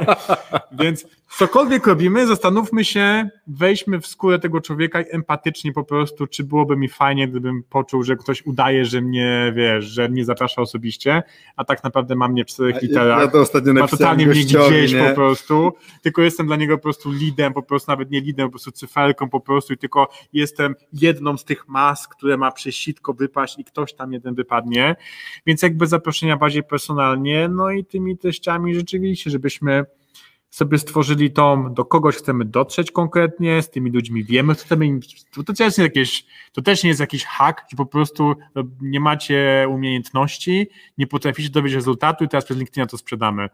<laughs> Więc cokolwiek robimy, zastanówmy się, wejdźmy w skórę tego człowieka i empatycznie po prostu, czy byłoby mi fajnie, gdybym poczuł, że ktoś udaje, że mnie, wiesz, że mnie zaprasza osobiście, a tak naprawdę ma mnie w czterech literach. Ja to ostatnio ma totalnie mnie gdzieś nie? po prostu, tylko jestem dla niego po prostu lidem, po prostu nawet nie lidem, po prostu cyferką po prostu i tylko jestem jedną z tych mask, które ma przez sitko wypaść i ktoś tam jeden wypadnie, więc jakby zaproszenia bardziej personalnie, no i tymi treściami rzeczywiście, żebyśmy sobie stworzyli tą, do kogoś chcemy dotrzeć konkretnie, z tymi ludźmi wiemy, co chcemy im, to, to, też nie jakieś, to też nie jest jakiś hack, gdzie po prostu no, nie macie umiejętności, nie potraficie dowieść rezultatu i teraz przez LinkedIna to sprzedamy.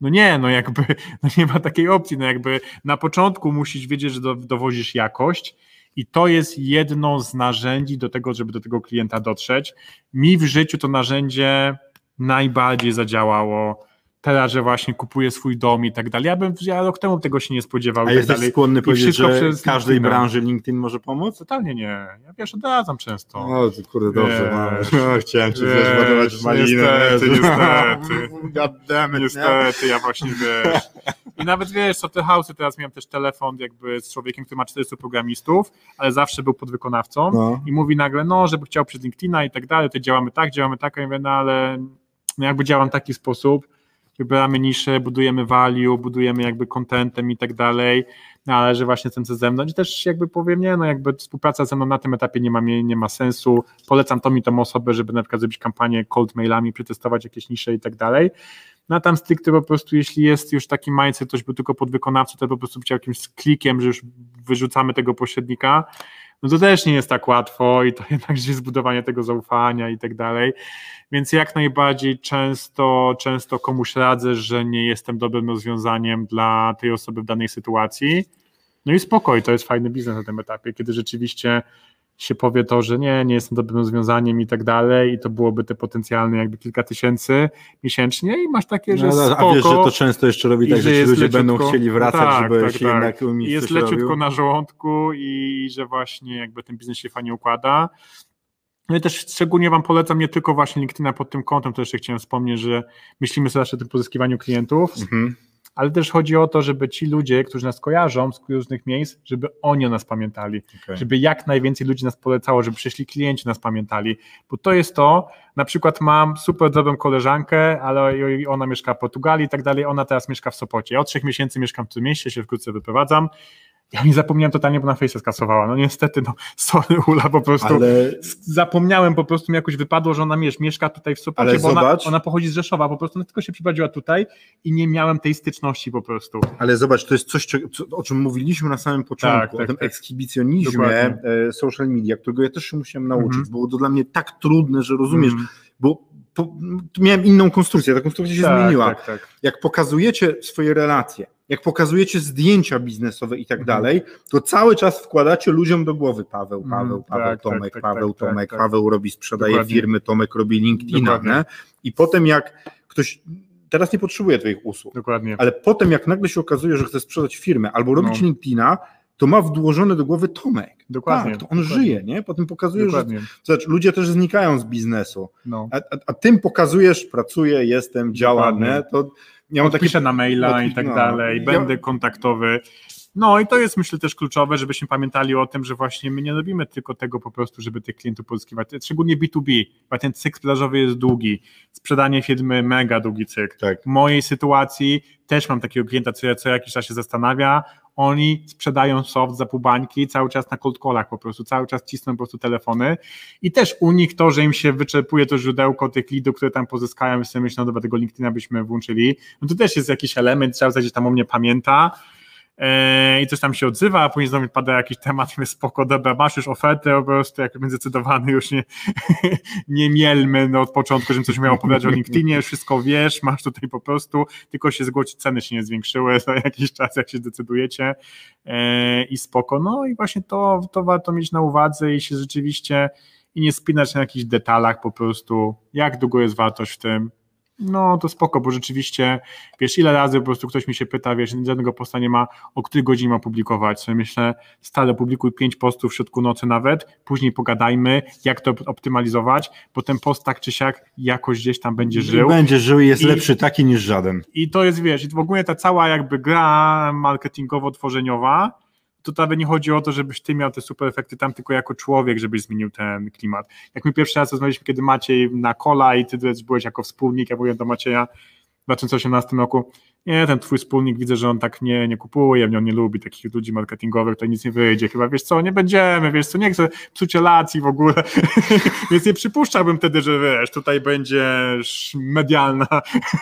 No nie, no jakby <laughs> no nie ma takiej opcji, no jakby na początku musisz wiedzieć, że do, dowozisz jakość i to jest jedno z narzędzi do tego, żeby do tego klienta dotrzeć. Mi w życiu to narzędzie najbardziej zadziałało teraz, że właśnie kupuję swój dom i tak dalej. Ja bym ja rok temu tego się nie spodziewał. A tak jesteś dalej. skłonny I powiedzieć, że przez każdej LinkedIna. branży LinkedIn może pomóc? Totalnie nie. Ja wiesz, odradzam często. O, ty kurde, dobrze, Wiesz, <laughs> no, chciałem cię wiesz, wiesz, ładować w malinę. niestety, niestety. <laughs> Goddammit, nie? Niestety, ja właśnie wiesz. I nawet wiesz, co te house'y, teraz miałem też telefon jakby z człowiekiem, który ma 400 programistów, ale zawsze był podwykonawcą No. i mówi nagle, no, żeby chciał przez LinkedIna i tak dalej, to działamy tak, działamy tak, a ja mówię, no ale no jakby działam w taki sposób, wybieramy nisze, budujemy value, budujemy jakby contentem i tak dalej, no ale że właśnie ten ze mną, i też jakby powiem, nie, no jakby współpraca ze mną na tym etapie nie ma, nie ma sensu, polecam to mi tą osobę, żeby na przykład zrobić kampanię cold mailami, przetestować jakieś nisze i tak dalej, no a tam stricte po prostu, jeśli jest już taki mindset, ktoś był tylko podwykonawcą, to po prostu chciał jakimś klikiem, że już wyrzucamy tego pośrednika, no to też nie jest tak łatwo i to <laughs> jednak jest zbudowanie tego zaufania i tak dalej. Więc jak najbardziej często, często komuś radzę, że nie jestem dobrym rozwiązaniem dla tej osoby w danej sytuacji. No i spokoj, to jest fajny biznes na tym etapie, kiedy rzeczywiście się powie to, że nie, nie jestem dobrym rozwiązaniem i tak dalej i to byłoby te potencjalne jakby kilka tysięcy miesięcznie i masz takie, że No, spoko. a wiesz, że to często jeszcze robi tak, że ci jest ludzie leciutko- będą chcieli wracać, tak, żeby tak, się tak. jednak u I nich jest leciutko robił. na żołądku i że właśnie jakby ten biznes się fajnie układa. No i też szczególnie Wam polecam nie tylko właśnie LinkedIna pod tym kątem, to jeszcze chciałem wspomnieć, że myślimy sobie zawsze o tym pozyskiwaniu klientów, Mhm. Ale też chodzi o to, żeby ci ludzie, którzy nas kojarzą z różnych miejsc, żeby oni o nas pamiętali, Okej. żeby jak najwięcej ludzi nas polecało, żeby przyszli klienci nas pamiętali, bo to jest to, na przykład mam super dobrą koleżankę, ale ona mieszka w Portugalii i tak dalej, ona teraz mieszka w Sopocie, ja od trzech miesięcy mieszkam w tym mieście, się wkrótce wyprowadzam, ja nie zapomniałem totalnie, bo na Face skasowała, no niestety, no sorry Ula, po prostu Ale zapomniałem, po prostu mi jakoś wypadło, że ona wiesz, mieszka tutaj w Sopocie, Ale bo ona, zobacz. ona pochodzi z Rzeszowa, po prostu ona tylko się przyprowadziła tutaj i nie miałem tej styczności po prostu. Ale zobacz, to jest coś, o czym mówiliśmy na samym początku, Tak, tak, o tym tak. ekshibicjonizmie Dokładnie. e, social media, którego ja też się musiałem nauczyć. Mhm. Było to dla mnie tak trudne, że rozumiesz, Mm, bo po, miałem inną konstrukcję, ta konstrukcja się tak, zmieniła. Tak, tak. Jak pokazujecie swoje relacje, jak pokazujecie zdjęcia biznesowe i tak Mhm. dalej, to cały czas wkładacie ludziom do głowy Paweł, Mm, Paweł, Paweł, tak, Tomek, tak, tak, Paweł, tak, Tomek, tak. Paweł robi, sprzedaje Dokładnie. firmy, Tomek robi LinkedIna, nie? I potem jak ktoś teraz nie potrzebuje twoich usług, Dokładnie. ale potem jak nagle się okazuje, że chce sprzedać firmę albo robić No. LinkedIna, to ma wdłożone do głowy Tomek. Dokładnie, Tak, to on dokładnie. żyje, nie? Potem pokazuje, Dokładnie. że zobacz, ludzie też znikają z biznesu, No. a, a, a tym pokazujesz, pracuję, jestem, działam, nie? To ja mam takie Piszę na maila i tak no. dalej, Ja- będę kontaktowy. No i to jest myślę też kluczowe, żebyśmy pamiętali o tym, że właśnie my nie robimy tylko tego po prostu, żeby tych klientów pozyskiwać, szczególnie B2B, bo ten cykl sprzedażowy jest długi, sprzedanie firmy mega długi cykl. Tak. W mojej sytuacji też mam takiego klienta, co, co jakiś czas się zastanawia, oni sprzedają soft za pół bańki, cały czas na cold callach po prostu, cały czas cisną po prostu telefony. I też u nich to, że im się wyczerpuje to źródełko tych leadów, które tam pozyskają i sobie myślą, dobra, tego LinkedIna byśmy włączyli, no to też jest jakiś element, trzeba gdzieś tam o mnie pamięta, i coś tam się odzywa, a później znowu pada jakiś temat mówię, spoko, dobra, masz już ofertę, po prostu jak będę zdecydowany, już nie, <laughs> nie mielmy no, od początku, żebym coś miał opowiadać o LinkedInie, wszystko wiesz, masz tutaj po prostu, tylko się zgłosić, ceny się nie zwiększyły za jakiś czas, jak się zdecydujecie e, i spoko, no i właśnie to, to warto mieć na uwadze i się rzeczywiście i nie spinać na jakichś detalach po prostu, jak długo jest wartość w tym, no to spoko, bo rzeczywiście, wiesz, ile razy po prostu ktoś mi się pyta, wiesz, żadnego posta nie ma, o której godzinie ma publikować, myślę, stale publikuj pięć postów w środku nocy nawet, później pogadajmy, jak to optymalizować, bo ten post tak czy siak jakoś gdzieś tam będzie żył. Będzie żył i jest I- lepszy taki niż żaden. I to jest, wiesz, i w ogóle ta cała jakby gra marketingowo-tworzeniowa, to nawet nie chodzi o to, żebyś ty miał te super efekty tam, tylko jako człowiek, żebyś zmienił ten klimat. Jak my pierwszy raz rozmawialiśmy, kiedy Maciej na kola i ty byłeś jako wspólnik, ja byłem do Macieja w 2018 roku, nie, ten twój wspólnik, widzę, że on tak nie, nie kupuje, on nie lubi takich ludzi marketingowych, to nic nie wyjdzie, chyba, wiesz co, nie będziemy, wiesz co, nie chcę psuć relacji w ogóle, <laughs> więc nie przypuszczałbym wtedy, że wiesz, tutaj będziesz medialna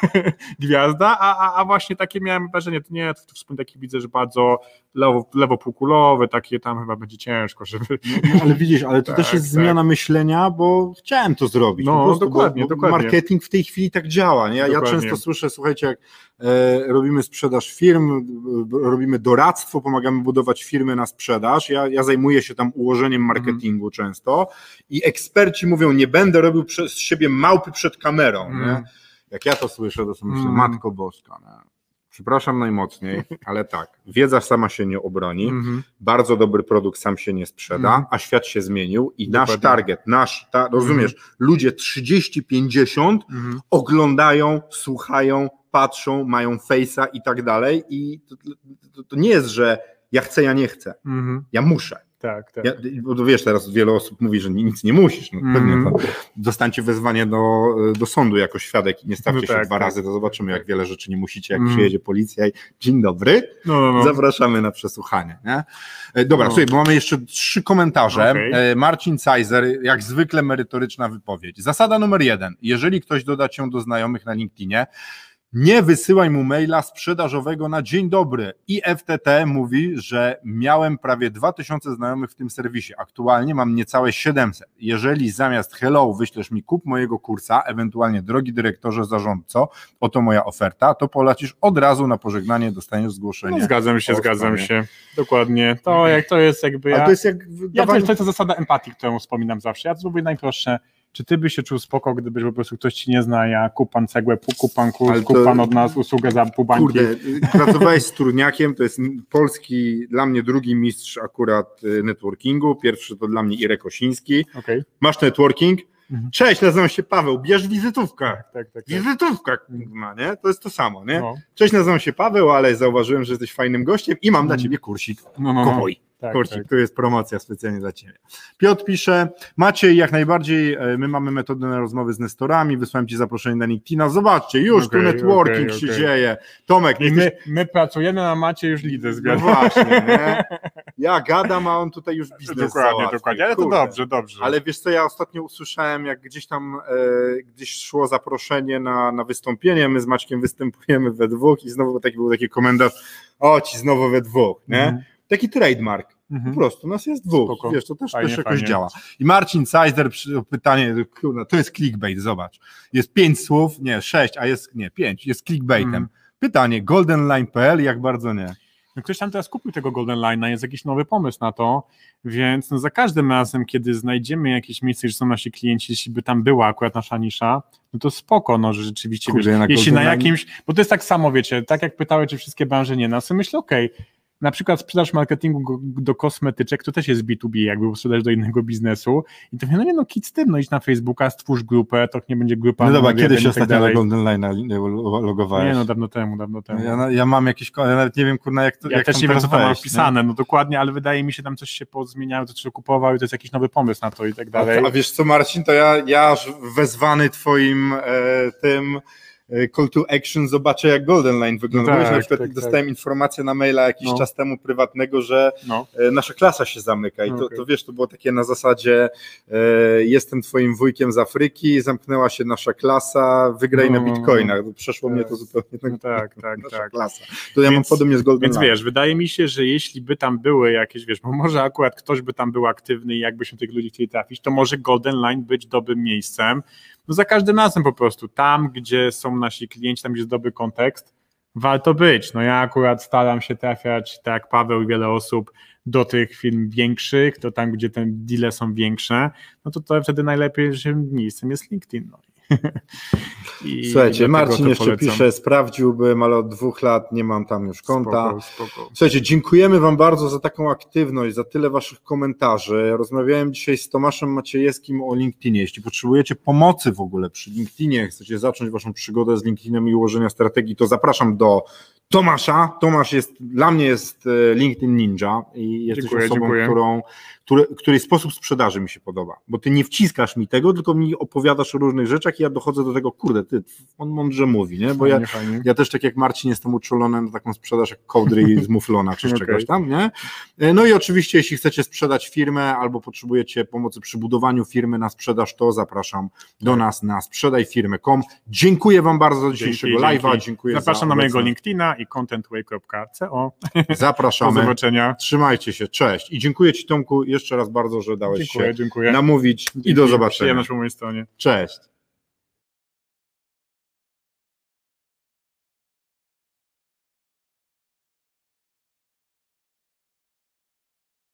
<laughs> gwiazda, a, a, a właśnie takie miałem wrażenie, to nie, to wspólnik taki widzę, że bardzo lewo, lewopółkulowe, takie tam chyba będzie ciężko, żeby... No, ale widzisz, ale to Tak, <laughs> też jest tak. zmiana myślenia, bo chciałem to zrobić. No, prostu, dokładnie, bo, bo dokładnie. Marketing w tej chwili tak działa. Nie? Ja, ja często słyszę, słuchajcie, jak e, robimy sprzedaż firm, robimy doradztwo, pomagamy budować firmy na sprzedaż. Ja, ja zajmuję się tam ułożeniem marketingu często i eksperci mówią, nie będę robił przez siebie małpy przed kamerą. Mm. Jak ja to słyszę, to sobie myślę, Mm. Matko Boska. Nie? Przepraszam najmocniej, <laughs> ale tak, wiedza sama się nie obroni Mhm. bardzo dobry produkt sam się nie sprzeda, Mhm. a świat się zmienił i nasz Dokładnie. target, nasz, ta, rozumiesz, ludzie 30-50 Mhm. oglądają, słuchają, patrzą, mają face'a i tak dalej i to, to, to nie jest, że ja chcę, ja nie chcę, Mhm. ja muszę. Tak, tak. Ja, bo to wiesz, teraz wiele osób mówi, że nic nie musisz. No, Mhm. pewnie to dostańcie wezwanie do, do sądu jako świadek i nie stawcie No się tak, dwa tak. razy, to zobaczymy, jak wiele rzeczy nie musicie, jak Mhm. przyjedzie policja i dzień dobry, No, no, no. Zapraszamy na przesłuchanie. Nie? E, Dobra, No. słuchaj, bo mamy jeszcze trzy komentarze. Okej. E, Marcin Cajzer, jak zwykle merytoryczna wypowiedź. Zasada numer jeden. Jeżeli ktoś doda cię do znajomych na LinkedInie, nie wysyłaj mu maila sprzedażowego na dzień dobry. I FTT mówi, że miałem prawie 2000 znajomych w tym serwisie. Aktualnie mam niecałe 700. Jeżeli zamiast hello wyślesz mi kup mojego kursa, ewentualnie drogi dyrektorze zarządco, oto moja oferta, to polecisz od razu na pożegnanie, dostaniesz zgłoszenie. No, zgadzam się, zgadzam się. Dokładnie. To, jak, to jest jakby Ale ja... to jest jak Ja dawanie- to, to jest ta zasada empatii, którą wspominam zawsze. Ja to zrobię najprostsze. Czy ty byś się czuł spoko, gdybyś po prostu ktoś ci nie zna, ja kup pan cegłę, pu- kup pan kurs, Ale to- kup pan od nas usługę za pół bańki. Kurde, pracowałeś z Turniakiem, to jest polski, dla mnie drugi mistrz akurat y, networkingu, pierwszy to dla mnie Irek Kosiński. Okej. Masz networking? Mhm. Cześć, nazywam się Paweł, bierz wizytówkę. Tak, tak, tak. tak. Wizytówka, kurwa, nie? To jest to samo, nie? No, Cześć, nazywam się Paweł, ale zauważyłem, że jesteś fajnym gościem i mam dla Mhm. ciebie kursik. no, no, no. Kupuj. Tak, Kursik, tak. tu jest promocja specjalnie dla Ciebie. Piotr pisze, Maciej, jak najbardziej, e, my mamy metodę na rozmowy z nestorami, wysłałem Ci zaproszenie na LinkedIna, zobaczcie, już tu Okej, networking okej, się okej. dzieje. Tomek, jesteś my, my pracujemy na macie już lidy No zbiorę. właśnie, nie? <laughs> Ja gadam, a on tutaj już biznes Dokładnie, załatwił. dokładnie. Ale to Kurde. dobrze, dobrze. Ale wiesz co, ja ostatnio usłyszałem, jak gdzieś tam e, gdzieś szło zaproszenie na, na wystąpienie, my z Maćkiem występujemy we dwóch i znowu taki był taki komentarz, o ci znowu we dwóch, nie? Mhm. Taki trademark. Po Mhm. prostu, nas jest dwóch. Spoko. Wiesz, to też, Fajnie, też jakoś fajnie. działa. I Marcin Sajder, przy- pytanie, to jest clickbait, zobacz. Jest pięć słów, nie, sześć, a jest, nie, pięć, jest clickbaitem. Mhm. Pytanie, goldenline.pl, jak bardzo nie? No ktoś tam teraz kupił tego Golden Line'a, jest jakiś nowy pomysł na to, więc no za każdym razem, kiedy znajdziemy jakieś miejsce, że są nasi klienci, jeśli by tam była akurat nasza nisza, no to spoko, no, że rzeczywiście, Kurde, wiesz, na jeśli na jakimś, bo to jest tak samo, wiecie, tak jak pytały, czy wszystkie branże nie, no sobie myślę, okej, na przykład sprzedaż marketingu do kosmetyczek, to też jest B2B, jakby sprzedaż do innego biznesu i to no nie no, kit z tym, no idź na Facebooka, stwórz grupę, to nie będzie grupa No dobra, kiedy się tak ostatnio na dalej. Golden Line logowałeś? Nie no, dawno temu, dawno temu. Ja, ja mam jakieś, ja nawet nie wiem, kurna, jak to Ja jak też nie wiem, co tam mam wejść, wpisane, no dokładnie, ale wydaje mi się, tam coś się pozmieniało, to się kupował i to jest jakiś nowy pomysł na to i tak dalej. A, a wiesz co, Marcin, to ja, ja aż wezwany twoim e, tym call to action zobaczę, jak Golden Line wygląda. Tak, na przykład tak, jak dostałem informację na maila jakiś No. czas temu prywatnego, że No. e, nasza klasa się zamyka i to, Okej. to wiesz, to było takie na zasadzie e, jestem twoim wujkiem z Afryki, zamknęła się nasza klasa, wygraj na No. bitcoinach. Przeszło mnie to Tak. zupełnie tak. No tak, tak, nasza tak. klasa. To ja mam Więc- podobnie z Golden Więc Line. wiesz, wydaje mi się, że jeśli by tam były jakieś, wiesz, bo może akurat ktoś by tam był aktywny i jakbyśmy tych ludzi chcieli trafić, to może Golden Line być dobrym miejscem. No za każdym razem po prostu, tam gdzie są nasi klienci, tam gdzie jest dobry kontekst, warto być. No ja akurat staram się trafiać, tak jak Paweł i wiele osób, do tych firm większych, to tam, gdzie te deale są większe, no to, to wtedy najlepszym miejscem jest LinkedIn. No. I Słuchajcie, dlatego Marcin jeszcze polecam. pisze, sprawdziłbym, ale od dwóch lat nie mam tam już konta. Spoko, spoko. Słuchajcie, dziękujemy Wam bardzo za taką aktywność, za tyle Waszych komentarzy. Rozmawiałem dzisiaj z Tomaszem Maciejewskim o LinkedInie. Jeśli potrzebujecie pomocy w ogóle przy LinkedInie, chcecie zacząć Waszą przygodę z LinkedInem i ułożenia strategii, to zapraszam do Tomasza. Tomasz jest, dla mnie jest e, LinkedIn Ninja i Dziękuję, osobą, dziękuję. którą, który, której sposób sprzedaży mi się podoba, bo Ty nie wciskasz mi tego, tylko mi opowiadasz o różnych rzeczach i ja dochodzę do tego, kurde, Ty, on mądrze mówi, nie? Bo ja, Fajnie, fajnie. ja też tak jak Marcin jestem uczulony na taką sprzedaż jak kołdry z muflona czy z <laughs> Okej. czegoś tam, nie? No i oczywiście jeśli chcecie sprzedać firmę albo potrzebujecie pomocy przy budowaniu firmy na sprzedaż, to zapraszam do nas na sprzedajfirmę.com. Dziękuję Wam bardzo za dzisiejszego live'a. dzięki. Dziękuję Zapraszam za na mojego. LinkedIna i contentway.co. <laughs> <laughs> Do Zapraszamy. zobaczenia. Trzymajcie się, cześć. I dziękuję Ci Tomku jeszcze raz bardzo, że dałeś Dziękuję, się dziękuję. namówić i do Dzięki. zobaczenia. Po mojej stronie. Cześć.